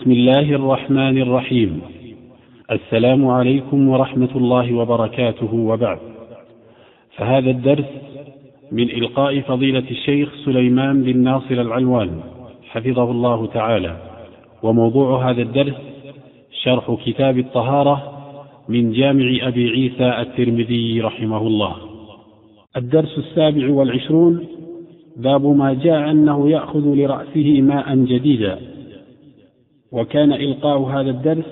بسم الله الرحمن الرحيم. السلام عليكم ورحمة الله وبركاته وبعد. فهذا الدرس من إلقاء فضيلة الشيخ سليمان بن ناصر العلوان حفظه الله تعالى. وموضوع هذا الدرس شرح كتاب الطهارة من جامع أبي عيسى الترمذي رحمه الله. الدرس السابع والعشرون باب ما جاء أنه يأخذ لرأسه ماء جديدا. وكان إلقاء هذا الدرس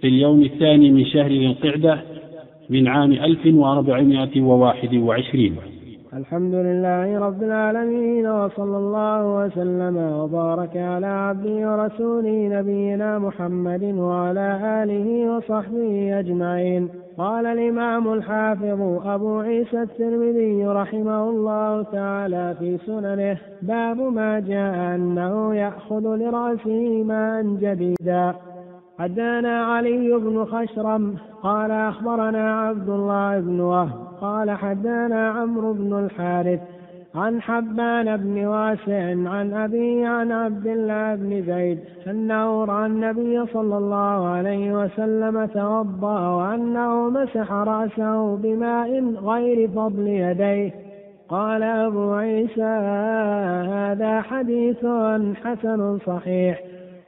في اليوم الثاني من شهر ذي القعدة من عام 1421 الحمد لله رب العالمين وصلى الله وسلم وبارك على عبده ورسوله نبينا محمد وعلى آله وصحبه أجمعين. قال الإمام الحافظ أبو عيسى الترمذي رحمه الله تعالى في سننه باب ما جاء أنه يأخذ لرأسه ماء جديدا. حدانا علي بن خشرم قال أخبرنا عبد الله بن وهب قال حدانا عمرو بن الحارث عن حبان بن واسع عن أبي عن عبد الله بن زيد أنه رأى النبي صلى الله عليه وسلم توضأ وأنه مسح رأسه بماء غير فضل يديه. قال أبو عيسى هذا حديث حسن صحيح.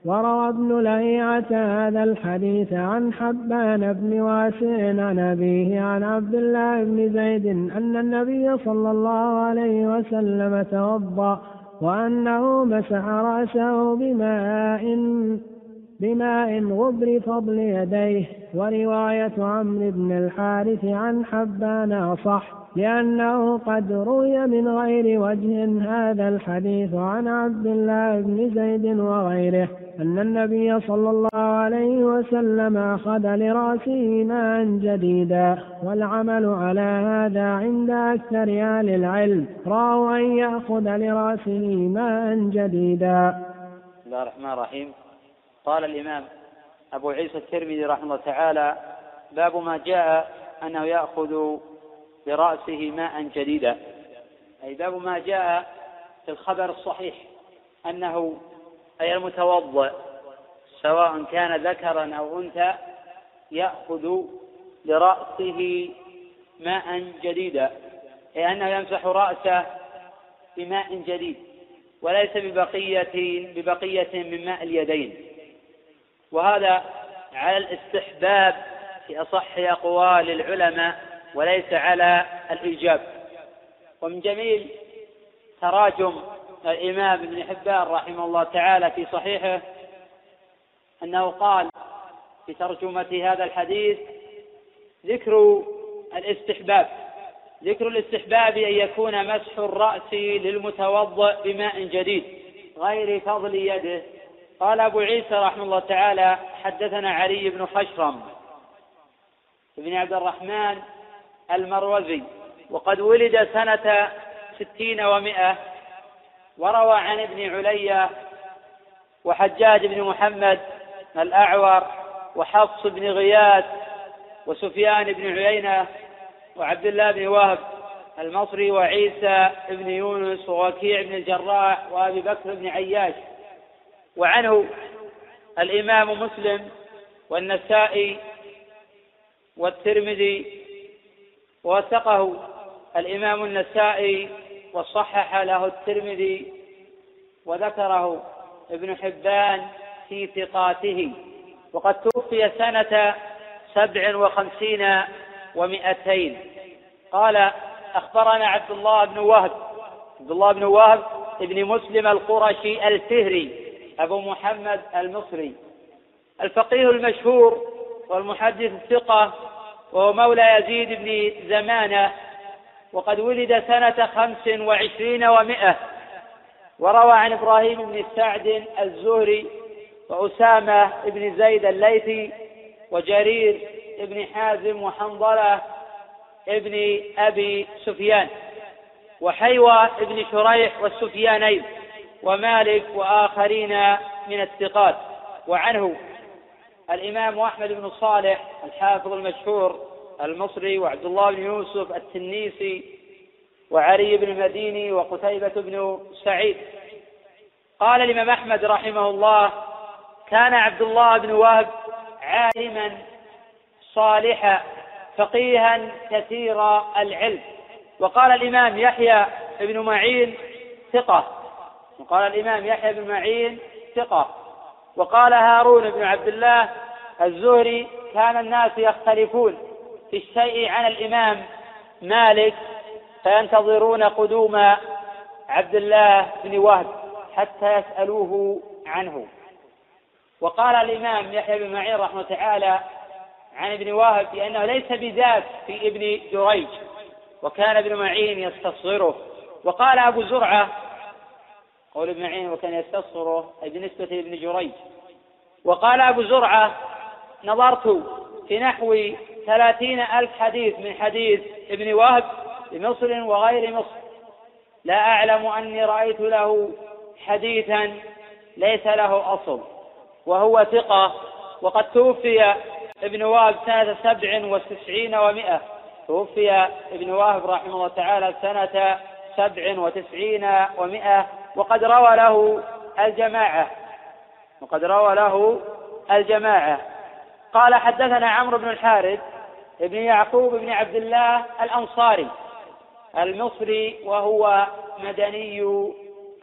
وروى ابن لهيعة هذا الحديث عن حبان بن واسع عن أبيه عن عبد الله بن زيد أن النبي صلى الله عليه وسلم توضأ وأنه مسح رأسه بماء بماء غبر فضل يديه. ورواية عمرو بن الحارث عن حبان أصح. لأنه قد روي من غير وجه هذا الحديث عن عبد الله بن زيد وغيره أن النبي صلى الله عليه وسلم أخذ لرأسه ماء جديدا والعمل على هذا عند أكثر أهل العلم. رأوا أن يأخذ لرأسه ماء جديدا. بسم الله الرحمن الرحيم. قال الإمام أبو عيسى الترمذي رحمه الله تعالى باب ما جاء أنه يأخذ برأسه ماء جديدا. أي باب ما جاء في الخبر الصحيح أنه أي المتوضئ سواء كان ذكرا أو أنثى يأخذ لرأسه ماء جديدا. أي أنه يمسح رأسه بماء جديد وليس ببقية ببقية من ماء اليدين. وهذا على الاستحباب في أصح أقوال العلماء. وليس على الإيجاب. ومن جميل تراجم الإمام ابن حبان رحمه الله تعالى في صحيحه أنه قال في ترجمة هذا الحديث ذكر الاستحباب ذكر الاستحباب أن يكون مسح الرأس للمتوضئ بماء جديد غير فضل يده. قال أبو عيسى رحمه الله تعالى حدثنا علي بن خشرم بن عبد الرحمن المروزي وقد ولد سنة ستين ومائة وروى عن ابن عليا وحجاج بن محمد الأعور وحفص بن غياث وسفيان بن عيينة وعبد الله بن وهب المصري وعيسى بن يونس ووكيع بن الجراح وأبي بكر بن عياش. وعنه الإمام مسلم والنسائي والترمذي ووثقه الإمام النسائي وصحح له الترمذي وذكره ابن حبان في ثقاته. وقد توفي سنة سبع وخمسين ومئتين. قال أخبرنا عبد الله بن وهب. عبد الله بن وهب ابن مسلم القرشي الفهري أبو محمد المصري. الفقيه المشهور والمحدث الثقة وهو مولى يزيد بن زمانة وقد ولد سنة خمس وعشرين ومائة وروى عن إبراهيم بن سعد الزهري وأسامة بن زيد الليثي وجرير بن حازم وحنظلة ابن أبي سفيان وحيوى بن شريح والسفيانين ومالك وآخرين من الثقات. وعنه الإمام أحمد بن صالح الحافظ المشهور المصري وعبد الله بن يوسف التنيسي وعلي بن المديني وقتيبة بن سعيد. قال الإمام أحمد رحمه الله كان عبد الله بن وهب عالما صالحا فقيها كثير العلم. وقال الإمام يحيى بن معين ثقة. وقال الإمام يحيى بن معين ثقة. وقال هارون بن عبد الله الزهري كان الناس يختلفون في الشيء عن الإمام مالك فينتظرون قدوم عبد الله بن وهب حتى يسألوه عنه. وقال الإمام يحيى بن معين رحمه تعالى عن ابن وهب بأنه ليس بذات في ابن جريج وكان ابن معين يستصغره. وقال أبو زرعة قول ابن معين وكان يستصغره أي بالنسبة لابن جريج. وقال أبو زرعة نظرت في نحو ثلاثين ألف حديث من حديث ابن وهب بمصر وغير مصر. لا أعلم أني رأيت له حديثا ليس له أصل وهو ثقة وقد توفي ابن وهب سنة سبع وتسعين ومائة توفي ابن وهب رحمه الله تعالى سنة سبع وتسعين ومائة وقد روى له الجماعة. وقد روى له الجماعة. قال حدثنا عمرو بن الحارث ابن يعقوب بن عبد الله الأنصاري المصري وهو مدني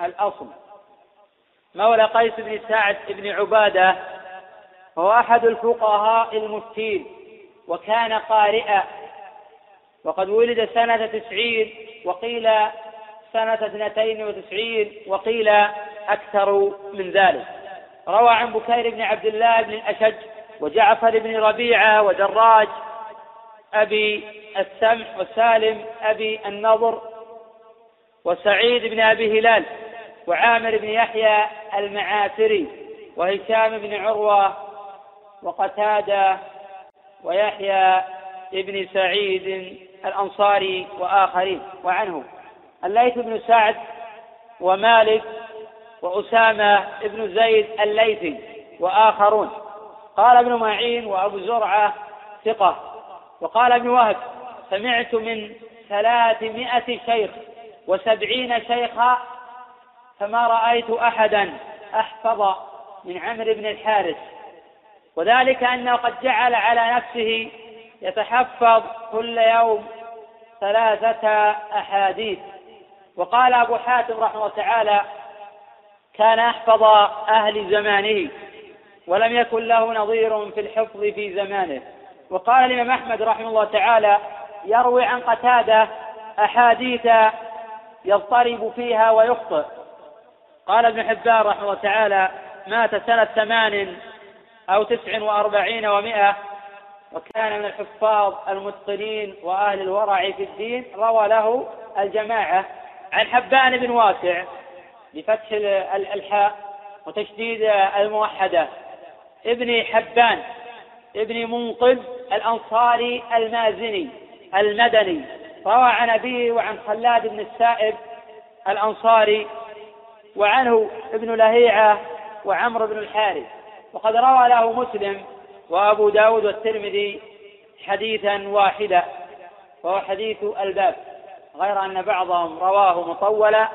الأصل. مولى قيس بن سعد بن عبادة هو أحد الفقهاء المفتين وكان قارئا. وقد ولد سنة تسعين وقيل سنة اثنتين وتسعين وقيل أكثر من ذلك. روى عن بكير بن عبد الله بن الأشج وجعفر بن ربيعة ودراج أبي السمح وسالم أبي النضر وسعيد بن أبي هلال وعامر بن يحيى المعافري وهشام بن عروة وقتادة ويحيى بن سعيد الأنصاري وآخرين. وعنه الليث بن سعد ومالك وأسامة بن زيد الليثي وآخرون. قال ابن معين وأبو زرعة ثقة. وقال ابن وهب سمعت من ثلاثمائة شيخ وسبعين شيخا فما رأيت أحدا أحفظ من عمرو بن الحارث. وذلك أنه قد جعل على نفسه يتحفظ كل يوم ثلاثة أحاديث. وقال أبو حاتم رحمه الله تعالى كان أحفظ أهل زمانه ولم يكن له نظير في الحفظ في زمانه. وقال الإمام أحمد رحمه الله تعالى يروي عن قتادة أحاديث يضطرب فيها ويخطئ. قال ابن حبان رحمه الله تعالى مات سنة ثمان أو تسع وأربعين ومائة وكان من الحفاظ المتقنين وأهل الورع في الدين. روى له الجماعة. عن حبان بن واسع بفتح الحاء وتشديد الموحدة. ابن حبان ابن منقذ الأنصاري المازني المدني. روى عن أبيه وعن خلاد بن السائب الأنصاري وعنه ابن لهيعة وعمرو بن الحارث. وقد روى له مسلم وأبو داود والترمذي حديثا واحدا وهو حديث الباب. غير أن بعضهم رواه مطولا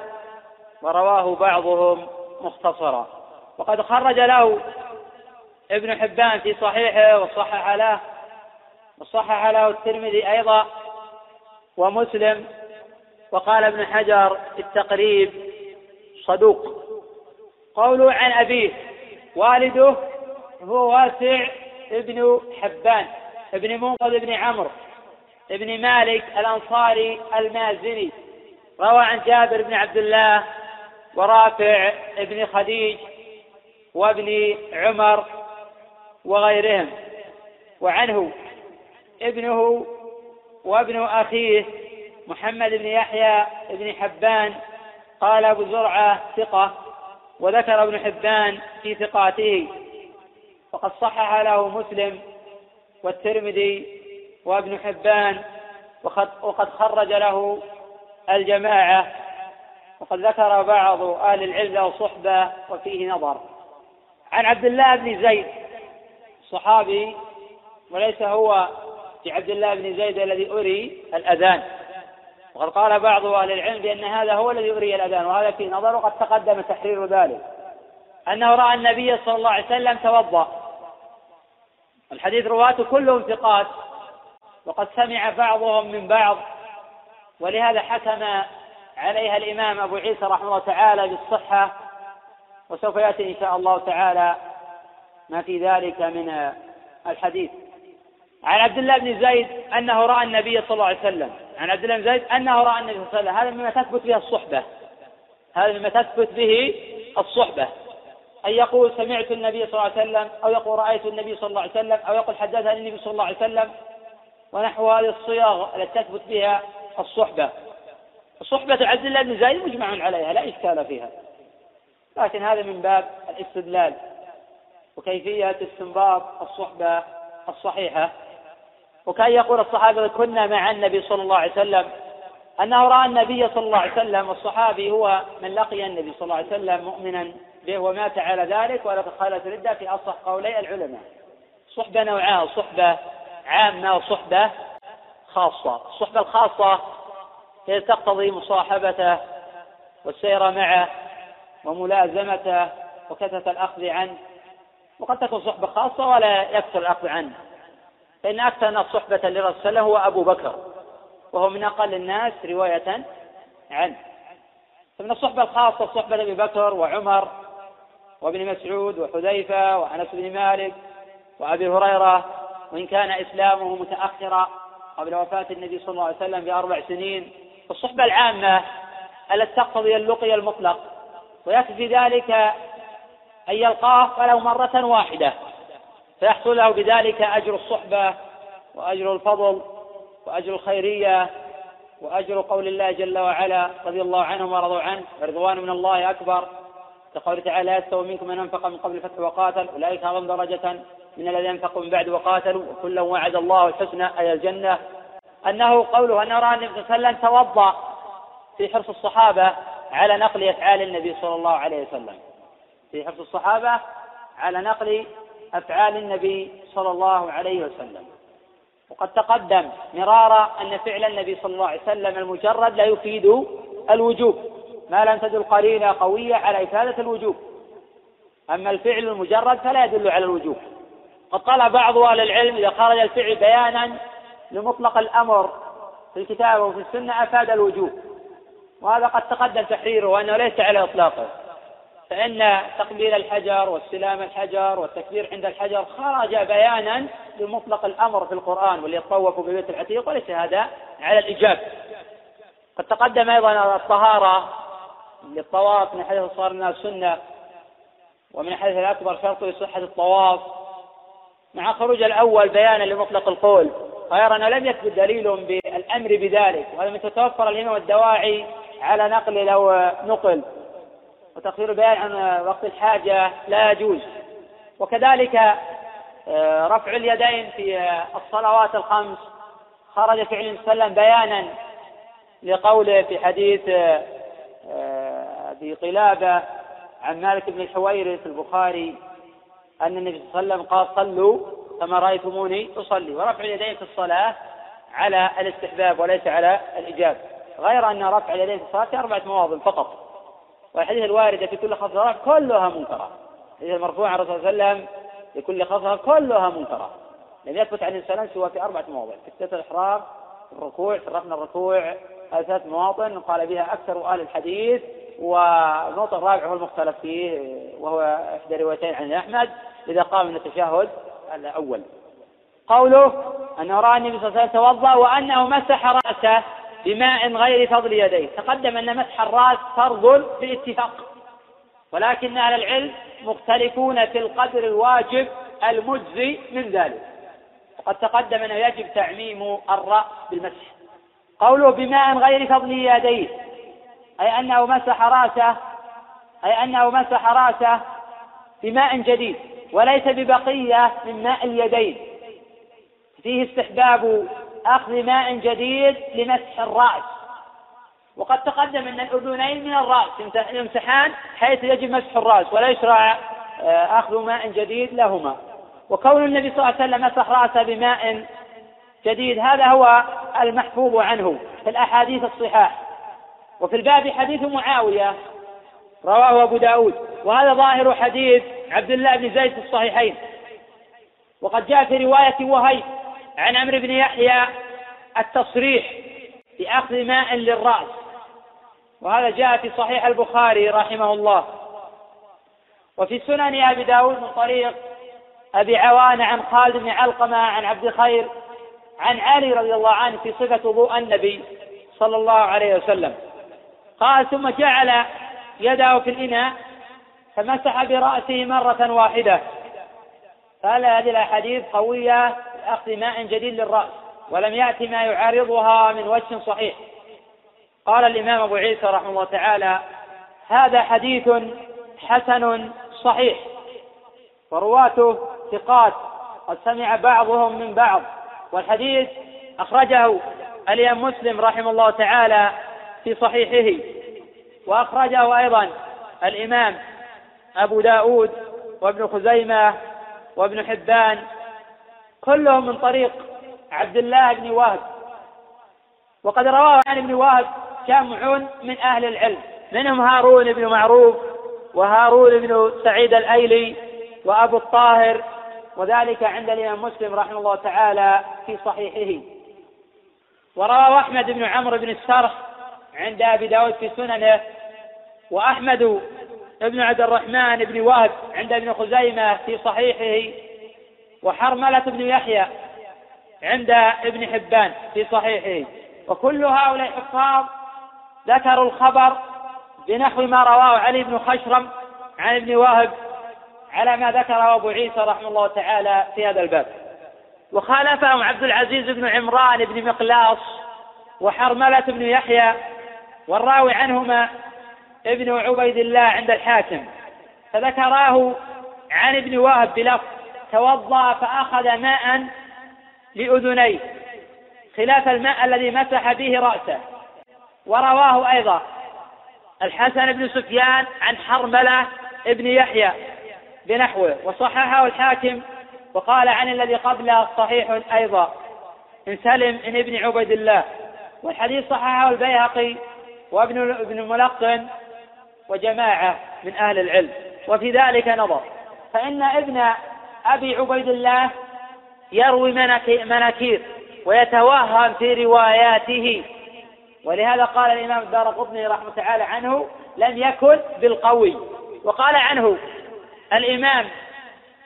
ورواه بعضهم مختصرا. وقد خرج له ابن حبان في صحيحه وصحح له وصحح له الترمذي أيضا ومسلم. وقال ابن حجر في التقريب صدوق. قوله عن أبيه والده هو واسع ابن حبان ابن منقذ ابن عمرو. ابن مالك الأنصاري المازني روى عن جابر بن عبد الله ورافع ابن خديج وابن عمر وغيرهم وعنه ابنه وابن أخيه محمد بن يحيى بن حبان قال أبو زرعة ثقة وذكر ابن حبان في ثقاته وقد صحح له مسلم والترمذي وابن حبان وقد, خرج له الجماعة وقد ذكر بعض أهل العلم له صحبة وفيه نظر. عن عبد الله بن زيد صحابي وليس هو في عبد الله بن زيد الذي أري الأذان. وقد قال بعض أهل العلم بأن هذا هو الذي أري الأذان وهذا في نظر وقد تقدم تحرير ذلك. أنه رأى النبي صلى الله عليه وسلم توضأ. الحديث رواته كلهم ثقات. وقد سمع بعضهم من بعض ولهذا حكم عليها الإمام أبو عيسى رحمه الله تعالى بالصحة وسوف يأتي إن شاء الله تعالى ما في ذلك من الحديث. عن عبد الله بن زيد أنه رأى النبي صلى الله عليه وسلم. عن عبد الله بن زيد أنه رأى النبي صلى الله عليه وسلم. هذا مما تثبت به الصحبة. هذا مما تثبت به الصحبة. أن يقول سمعت النبي صلى الله عليه وسلم أو يقول رأيت النبي صلى الله عليه وسلم أو يقول حدثني النبي صلى الله عليه وسلم ونحو هذه الصياغ التي تثبت بها الصحبة. صحبة عبد الله بن زيد مجمع عليها لا إشكال فيها. لكن هذا من باب الاستدلال وكيفية استنباط الصحبة الصحيحة. وكأن يقول الصحابة كنا مع النبي صلى الله عليه وسلم. أنه رأى النبي صلى الله عليه وسلم والصحابي هو من لقي النبي صلى الله عليه وسلم مؤمنا به ومات على ذلك ولقد خالت ردة في أصح قولي العلماء. صحبة نوعان صحبة عامة وصحبة خاصة. الصحبة الخاصة هي تقتضي مصاحبته والسير معه وملازمته وكثرة الأخذ عنه. وقد تكون صحبة خاصة ولا يكثر الأخذ عنه. فإن أكثر الناس صحبة لرسول الله هو أبو بكر وهو من أقل الناس رواية عنه. فمن الصحبة الخاصة صحبة أبي بكر وعمر وابن مسعود وحذيفة وأنس بن مالك وأبي هريرة وإن كان إسلامه متأخرا قبل وفاة النبي صلى الله عليه وسلم بأربع سنين الصحبة العامة التي تقتضي اللقي المطلق ويكفي ذلك أن يلقاه ولو مرة واحدة فيحصل له بذلك أجر الصحبة وأجر الفضل وأجر الخيرية وأجر قول الله جل وعلا رضي الله عنهم ورضوا عنه رضوان من الله أكبر. كقوله تعالى يستوي منكم من أنفق من قبل الفتح وقاتل أولئك أعظم درجة. من الذين أنفقوا من بعد وقاتلوا وكلا وعد الله الحسنى أي الجنة. أنه قوله أن رأى النبي صلى الله عليه وسلم توضأ في حرص الصحابة على نقل أفعال النبي صلى الله عليه وسلم. في حرص الصحابة على نقل أفعال النبي صلى الله عليه وسلم. وقد تقدم مرارا أن فعل النبي صلى الله عليه وسلم المجرد لا يفيد الوجوب ما لم تدل قرينة قوية على إفادة الوجوب. أما الفعل المجرد فلا يدل على الوجوب. قد قال بعض أهل العلم إذا خرج الفعل بيانا لمطلق الأمر في الكتاب وفي السنة أفاد الوجوب. وهذا قد تقدم تحريره وأنه ليس على إطلاقه. فإن تقبيل الحجر واستلام الحجر والتكبير عند الحجر خرج بيانا لمطلق الأمر في القرآن وليطوفوا ببيت العتيق وليس هذا على الإجابة قد تقدم أيضا الطهارة للطواف من حيث صار الناس سنة ومن حيث الأكبر شرط لصحة الطواف. مع خروج الأول بيانا لمطلق القول. غير أنه لم يثبت دليل بالأمر بذلك وهذا من تتوفر الهمم والدواعي على نقل لو نقل. وتأخير البيان عن وقت الحاجة لا يجوز. وكذلك آه، رفع اليدين في الصلوات الخمس. خرج الله عليه وسلم بيانا لقوله في حديث آه، أبي قلابة عن مالك بن الحويرث في البخاري أن النبي صلى الله عليه وسلم قال صلوا كما رأيتموني أصلي ورفع اليدين في الصلاة على الاستحباب وليس على الإجابة. غير أن رفع اليدين في الصلاة في أربعة مواضع فقط. والحديث الواردة في كل خفض كلها منكرة. الحديث المرفوع عن الرسول صلى الله عليه وسلم في كل خفض كلها منكرة. لم يثبت عن السلام سوى في أربعة مواضع في التسع الإحرام في الركوع في الركوع هذه ثلاث مواطن قال بها أكثر أهل الحديث والنقطة الرابعة هو المختلف فيه وهو إحدى روايتين عن أحمد إذا قام من التشهد الأول. قوله أنه رأى النبي صلى الله عليه وسلم توضأ وأنه مسح رأسه بماء غير فضل يديه. تقدم أن مسح الرأس فرض باتفاق. ولكن أهل العلم مختلفون في القدر الواجب المجزي من ذلك. وقد تقدم أنه يجب تعميم الرأس بالمسح. قوله بماء غير فضل يديه. أي أنه مسح رأسه أي أنه مسح رأسه بماء جديد وليس ببقية من ماء اليدين. فيه استحباب أخذ ماء جديد لمسح الرأس. وقد تقدم أن الأذنين من الرأس يمسحان حيث يجب مسح الرأس ولا يشرع آه، أخذ ماء جديد لهما. وكون النبي صلى الله عليه وسلم مسح رأسه بماء جديد هذا هو المحفوظ عنه في الأحاديث الصحاح وفي الباب حديث معاوية رواه أبو داود. وهذا ظاهر حديث عبد الله بن زيد في الصحيحين. وقد جاء في رواية وهيب عن عمرو بن يحيى التصريح بأخذ ماء للرأس. وهذا جاء في صحيح البخاري رحمه الله. وفي سنن أبي داود من طريق أبي عوان عن خالد بن علقمة عن عبد خير عن علي رضي الله عنه في صفة وضوء النبي صلى الله عليه وسلم. قال ثم جعل يده في الإناء فمسح برأسه مرة واحدة. قال هذه الأحاديث قوية لأخذ ماء جديد للرأس ولم يأتي ما يعارضها من وجه صحيح. قال الإمام أبو عيسى رحمه الله تعالى هذا حديث حسن صحيح. ورواته ثقات قد سمع بعضهم من بعض. والحديث أخرجه الإمام مسلم رحمه الله تعالى في صحيحه. وأخرجه أيضا الإمام أبو داود وابن خزيمة وابن حبان كلهم من طريق عبد الله بن وهب. وقد رواه عن ابن وهب جمع من أهل العلم منهم هارون بن معروف وهارون بن سعيد الأيلي وأبو الطاهر وذلك عند الإمام مسلم رحمه الله تعالى في صحيحه. ورواه أحمد بن عمرو بن السرح عند أبي داود في سننه وأحمد بن عبد الرحمن بن وهب عند ابن خزيمة في صحيحه وحرملة بن يحيى عند ابن حبان في صحيحه. وكل هؤلاء الحفاظ ذكروا الخبر بنحو ما رواه علي بن خشرم عن ابن وهب على ما ذكره أبو عيسى رحمه الله تعالى في هذا الباب. وخالفهم عبد العزيز بن عمران بن مقلاص وحرملة بن يحيى والراوي عنهما ابن عبيد الله عند الحاكم فذكراه عن ابن وهب بلفظ توضأ فأخذ ماء لأذنيه خلاف الماء الذي مسح به رأسه. ورواه أيضا الحسن بن سفيان عن حرملة ابن يحيى بنحوه وصححه الحاكم وقال عن الذي قبله صحيح أيضا من سلم بن ابن عبيد الله. والحديث صححه البيهقي وابن ابن ملقن وجماعة من أهل العلم. وفي ذلك نظر. فإن ابن أبي عبيد الله يروي مناكير ويتوهم في رواياته. ولهذا قال الإمام الدار قطني رحمة تعالى عنه لم يكن بالقوي. وقال عنه الإمام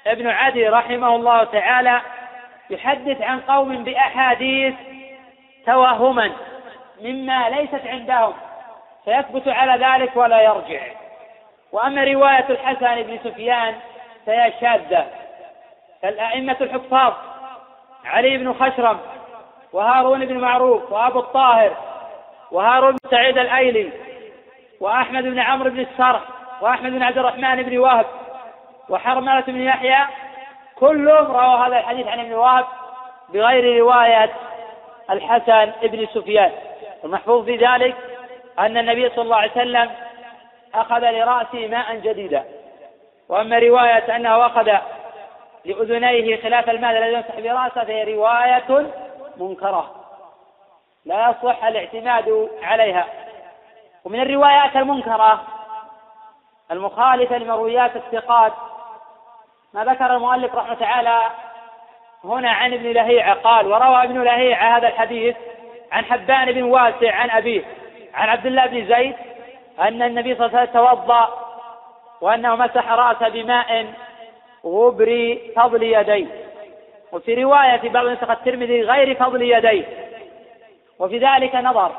ابن عدي رحمه الله تعالى يحدث عن قوم بأحاديث توهما مما ليست عندهم. فيثبت على ذلك ولا يرجع. وأما رواية الحسن بن سفيان فهي شاذة. فالأئمة الحفاظ علي بن خشرم وهارون بن معروف وأبو الطاهر وهارون بن سعيد الأيلي وأحمد بن عمرو بن السرح وأحمد بن عبد الرحمن بن وهب وحرملة بن يحيى كلهم رووا هذا الحديث عن ابن وهب بغير رواية الحسن بن سفيان. المحفوظ في ذلك أن النبي صلى الله عليه وسلم أخذ لرأسه ماء جديدا. وأما رواية أنه أخذ لأذنيه خلاف الماء الذي يمسح برأسه فهي رواية منكرة. لا يصح الاعتماد عليها. ومن الروايات المنكرة المخالفة لمرويات الثقات ما ذكر المؤلف رحمه تعالى هنا عن ابن لهيعة قال وروى ابن لهيعة هذا الحديث عن حبان بن واسع عن أبيه عبد الله بن زيد أن النبي صلى الله عليه وسلم توضأ وأنه مسح رأسه بماء غبر فضل يديه. وفي رواية في بعض نسخ الترمذي غير فضل يديه. وفي ذلك نظر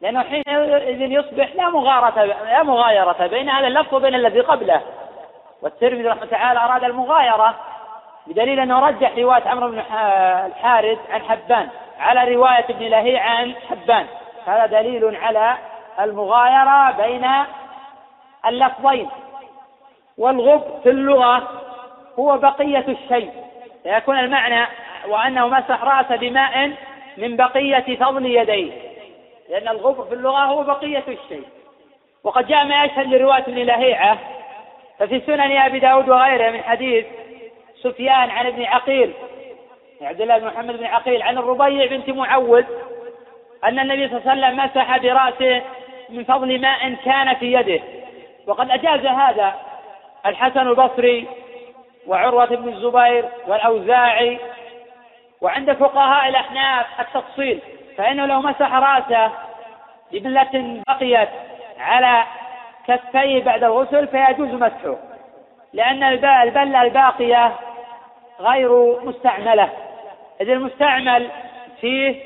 لأنه حينئذ يصبح لا مغارة لا مغايرة بين هذا اللفظ وبين الذي قبله. والترمذي رحمة تعالى أراد المغايرة بدليل أنه رجح رواية عمرو بن الحارث عن حبان على رواية ابن لهيع عن حبان. هذا دليل على المغايرة بين اللفظين. والغب في اللغة هو بقية الشيء. فيكون المعنى وأنه مسح رأسه بماء من بقية فضل يديه. لأن الغبر في اللغة هو بقية الشيء. وقد جاء ما يشهد لرواية ابن لهيعة ففي سنن أبي داود وغيره من حديث سفيان عن ابن عقيل عبد الله بن محمد بن عقيل عن الربيع بنت معوذ أن النبي صلى الله عليه وسلم مسح برأسه من فضل ماء كان في يده. وقد أجاز هذا الحسن البصري وعروة بن الزبير والأوزاعي وعند فقهاء الأحناف التفصيل فإنه لو مسح رأسه ببلة بقيت على كفيه بعد الغسل فيجوز مسحه لأن البلة الباقية غير مستعملة. إذ المستعمل فيه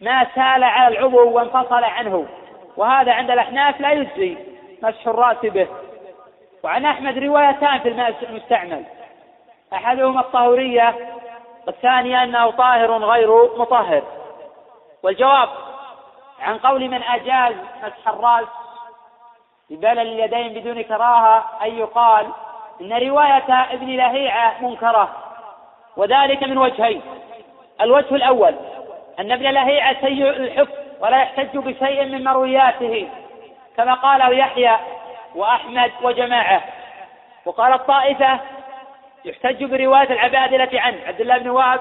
ما سال على العضو وانفصل عنه. وهذا عند الأحناف لا يجزي مسح الرأس به. وعن أحمد روايتان في الماء المستعمل. أحدهما الطهورية والثانية أنه طاهر غير مطهر. والجواب عن قول من أجاز مسح الرأس ببلل اليدين بدون كراهة أن يقال إن رواية ابن لهيعة منكرة وذلك من وجهين. الوجه الأول أن ابن لهيعة سيء الحفظ ولا يحتج بشيء من مروياته كما قاله يحيى وأحمد وجماعة. وقال الطائفة يحتج برواية العبادلة عنه عبد الله بن وهب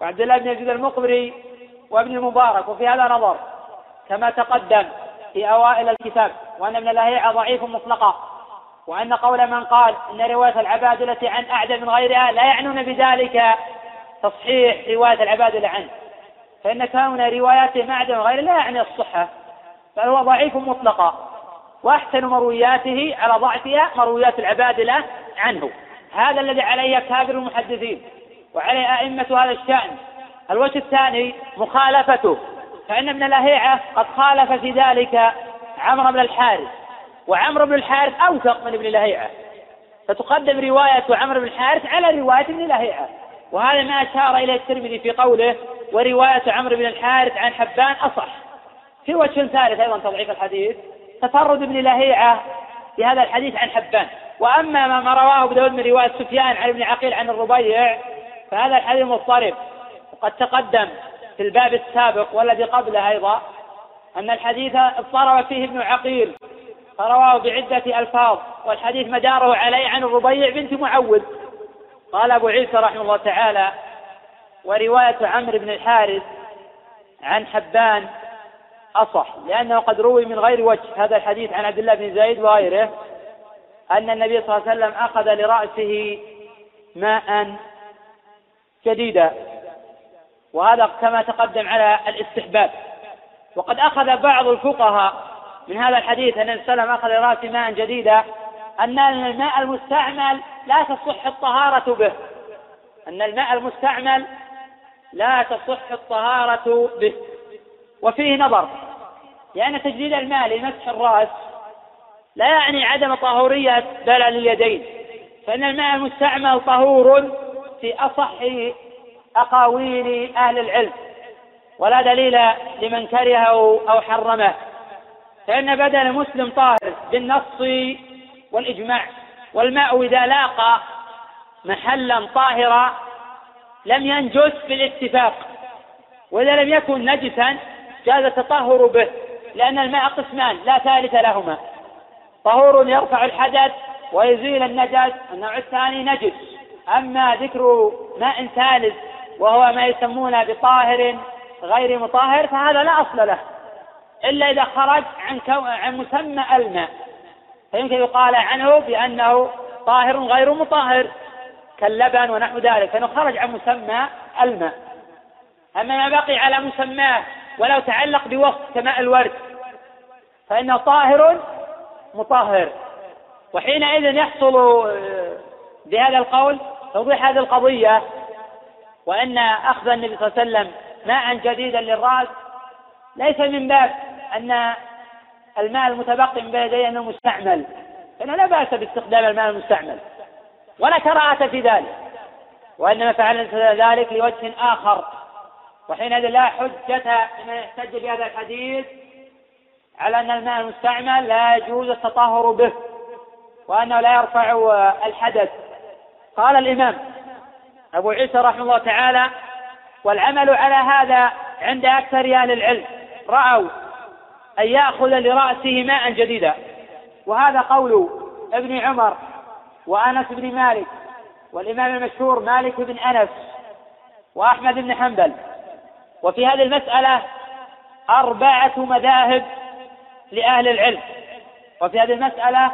وعبد الله بن يزيد المقبري وابن المبارك وفي هذا نظر كما تقدم في أوائل الكتاب وأن ابن لهيعة ضعيف مطلقا وأن قول من قال إن رواية العبادلة عن أعدل من غيرها لا يعنون بذلك تصحيح رواية العبادلة عنه. فإن كون رواياته أعدل من غيره لا يعني الصحة بل هو ضعيف مطلقا. وأحسن مروياته على ضعفها مرويات العبادلة عنه. هذا الذي عليه كابر المحدثين وعليه أئمة هذا الشأن. الوجه الثاني مخالفته. فإن ابن لهيعة قد خالف في ذلك عمرو بن الحارث. وعمرو بن الحارث أوثق من ابن لهيعة. فتقدم رواية عمرو بن الحارث على رواية ابن لهيعة. وهذا ما أشار إليه الترمذي في قوله ورواية عمرو بن الحارث عن حبان أصح. في وجه ثالث أيضا تضعيف الحديث. تفرد ابن لهيعة بهذا الحديث عن حبان. وأما ما رواه داود من رواية سفيان عن ابن عقيل عن الربيع فهذا الحديث مضطرب. وقد تقدم في الباب السابق والذي قبله أيضا أن الحديث اضطرب فيه ابن عقيل فرواه بعدة ألفاظ والحديث مداره عليه عن الربيع بنت معوذ. قال أبو عيسى رحمه الله تعالى ورواية عمرو بن الحارث عن حبان أصح لأنه قد روي من غير وجه. هذا الحديث عن عبد الله بن زيد وغيره أن النبي صلى الله عليه وسلم أخذ لرأسه ماء جديدا وهذا كما تقدم على الاستحباب. وقد أخذ بعض الفقهاء من هذا الحديث أن النبي صلى الله عليه وسلم أخذ لرأسه ماء جديدا أن الماء المستعمل لا تصح الطهارة به. أن الماء المستعمل لا تصح الطهارة به. وفيه نظر لأن تجديد الماء لمسح الرأس لا يعني عدم طهورية بلل اليدين فإن الماء المستعمل طهور في أصح أقاويل أهل العلم ولا دليل لمن كرهه أو حرمه. فإن بدن المسلم طاهر بالنص والإجماع والماء إذا لاقى محلا طاهرا لم ينجس بالاتفاق وإذا لم يكن نجسا جاز التطهر به لأن الماء قسمان لا ثالث لهما. طهور يرفع الحدث ويزيل النجس النوع الثاني نجس. أما ذكر ماء ثالث وهو ما يسمونه بطاهر غير مطهر فهذا لا أصل له. إلا إذا خرج عن كو... عن مسمى الماء. فيمكن يقال عنه بأنه طاهر غير مطهر. كاللبن ونحو ذلك فإنه خرج عن مسمى الماء. أما ما بقي على مسماه ولو تعلق بوصف كماء الورد فإنه طاهر مطهر. وحينئذ يحصل آه، بهذا القول توضيح هذه القضية وأن أخذ النبي صلى الله عليه وسلم ماء جديدا للرأس ليس من باب أن الماء المتبقي من بيديه أنه مستعمل فإنه لا بأس باستخدام الماء المستعمل. ولا كراهة في ذلك وإنما فعل ذلك لوجه آخر. وحينئذ لا حجة لمن يحتج بهذا الحديث على أن الماء المستعمل لا يجوز التطهر به وأنه لا يرفع الحدث. قال الإمام أبو عيسى رحمه الله تعالى والعمل على هذا عند أكثر أهل العلم. رأوا أن يأخذ لرأسه ماء جديدا. وهذا قول ابن عمر وأنس بن مالك والإمام المشهور مالك بن أنس وأحمد بن حنبل. وفي هذه المسألة أربعة مذاهب لأهل العلم. وفي هذه المسألة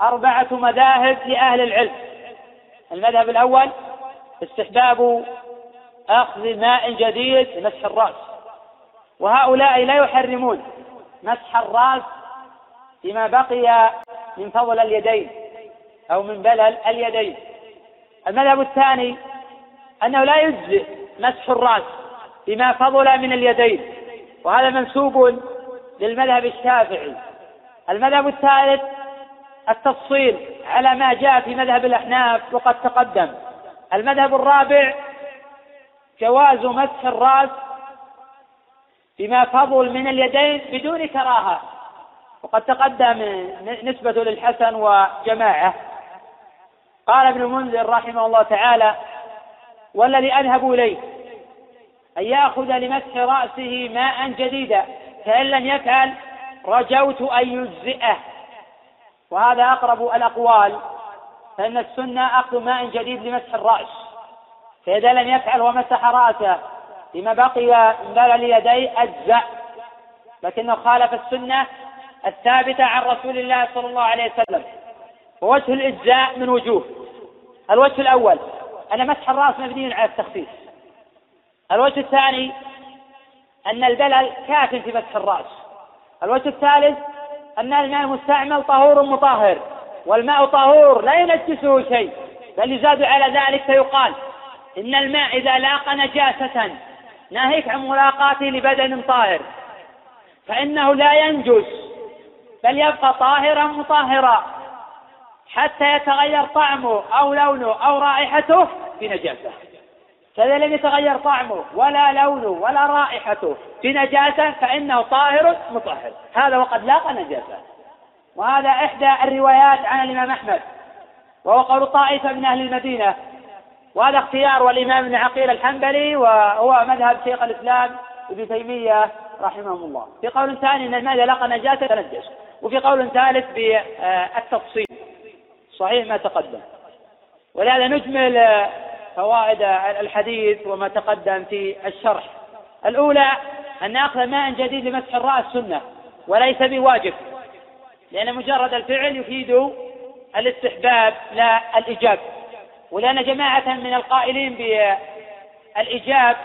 أربعة مذاهب لأهل العلم. المذهب الأول استحباب أخذ ماء جديد لمسح الرأس. وهؤلاء لا يحرمون مسح الرأس فيما بقي من فضل اليدين. أو من بلل اليدين. المذهب الثاني أنه لا يجزئ مسح الرأس بما فضل من اليدين وهذا منسوب للمذهب الشافعي. المذهب الثالث التفصيل على ما جاء في مذهب الأحناف وقد تقدم. المذهب الرابع جواز مسح الرأس بما فضل من اليدين بدون كراهة وقد تقدم نسبة للحسن وجماعة. قال ابن المنذر رحمه الله تعالى والذي أذهب إليه أن يأخذ لمسح رأسه ماء جديدا فإن لم يفعل رجوت أن يجزئه. وهذا أقرب الأقوال فإن السنة أخذ ماء جديد لمسح الرأس. فإذا لم يفعل ومسح رأسه بما بقي من بلل يديه أجزأ. لكنه خالف السنة الثابتة عن رسول الله صلى الله عليه وسلم. ووجه الإجزاء من وجوه. الوجه الأول أن مسح الرأس مبني على التخفيف الوجه الثاني أن البلل كاف في مسح الرأس. الوجه الثالث أن الماء المستعمل طهور مطهر والماء طهور لا ينجسه شيء بل يزاد على ذلك فيقال إن الماء إذا لاقى نجاسة ناهيك عن ملاقاته لبدن طاهر. فإنه لا ينجس بل يبقى طاهرا مطهرا. حتى يتغير طعمه أو لونه أو رائحته بنجاسة. فإذا لم يتغير طعمه ولا لونه ولا رائحته بنجاسة فإنه طاهر مطهر. هذا وقد لاقى نجاسة. وهذا إحدى الروايات عن الإمام أحمد. وهو قول طائفة من أهل المدينة. وهذا اختيار والإمام ابن عقيل الحنبلي وهو مذهب شيخ الإسلام ابن تيمية رحمه الله. في قول ثاني أن الماء إذا لقى نجاسة؟ تنجس وفي قول ثالث بالتفصيل. صحيح ما تقدم. ولهذا نجمل فوائد الحديث وما تقدم في الشرح. الأولى أن أخذ ماء جديد لمسح الرأس سنة وليس بواجب لأن مجرد الفعل يفيد الاستحباب لا الإيجاب. ولأن جماعة من القائلين بالإيجاب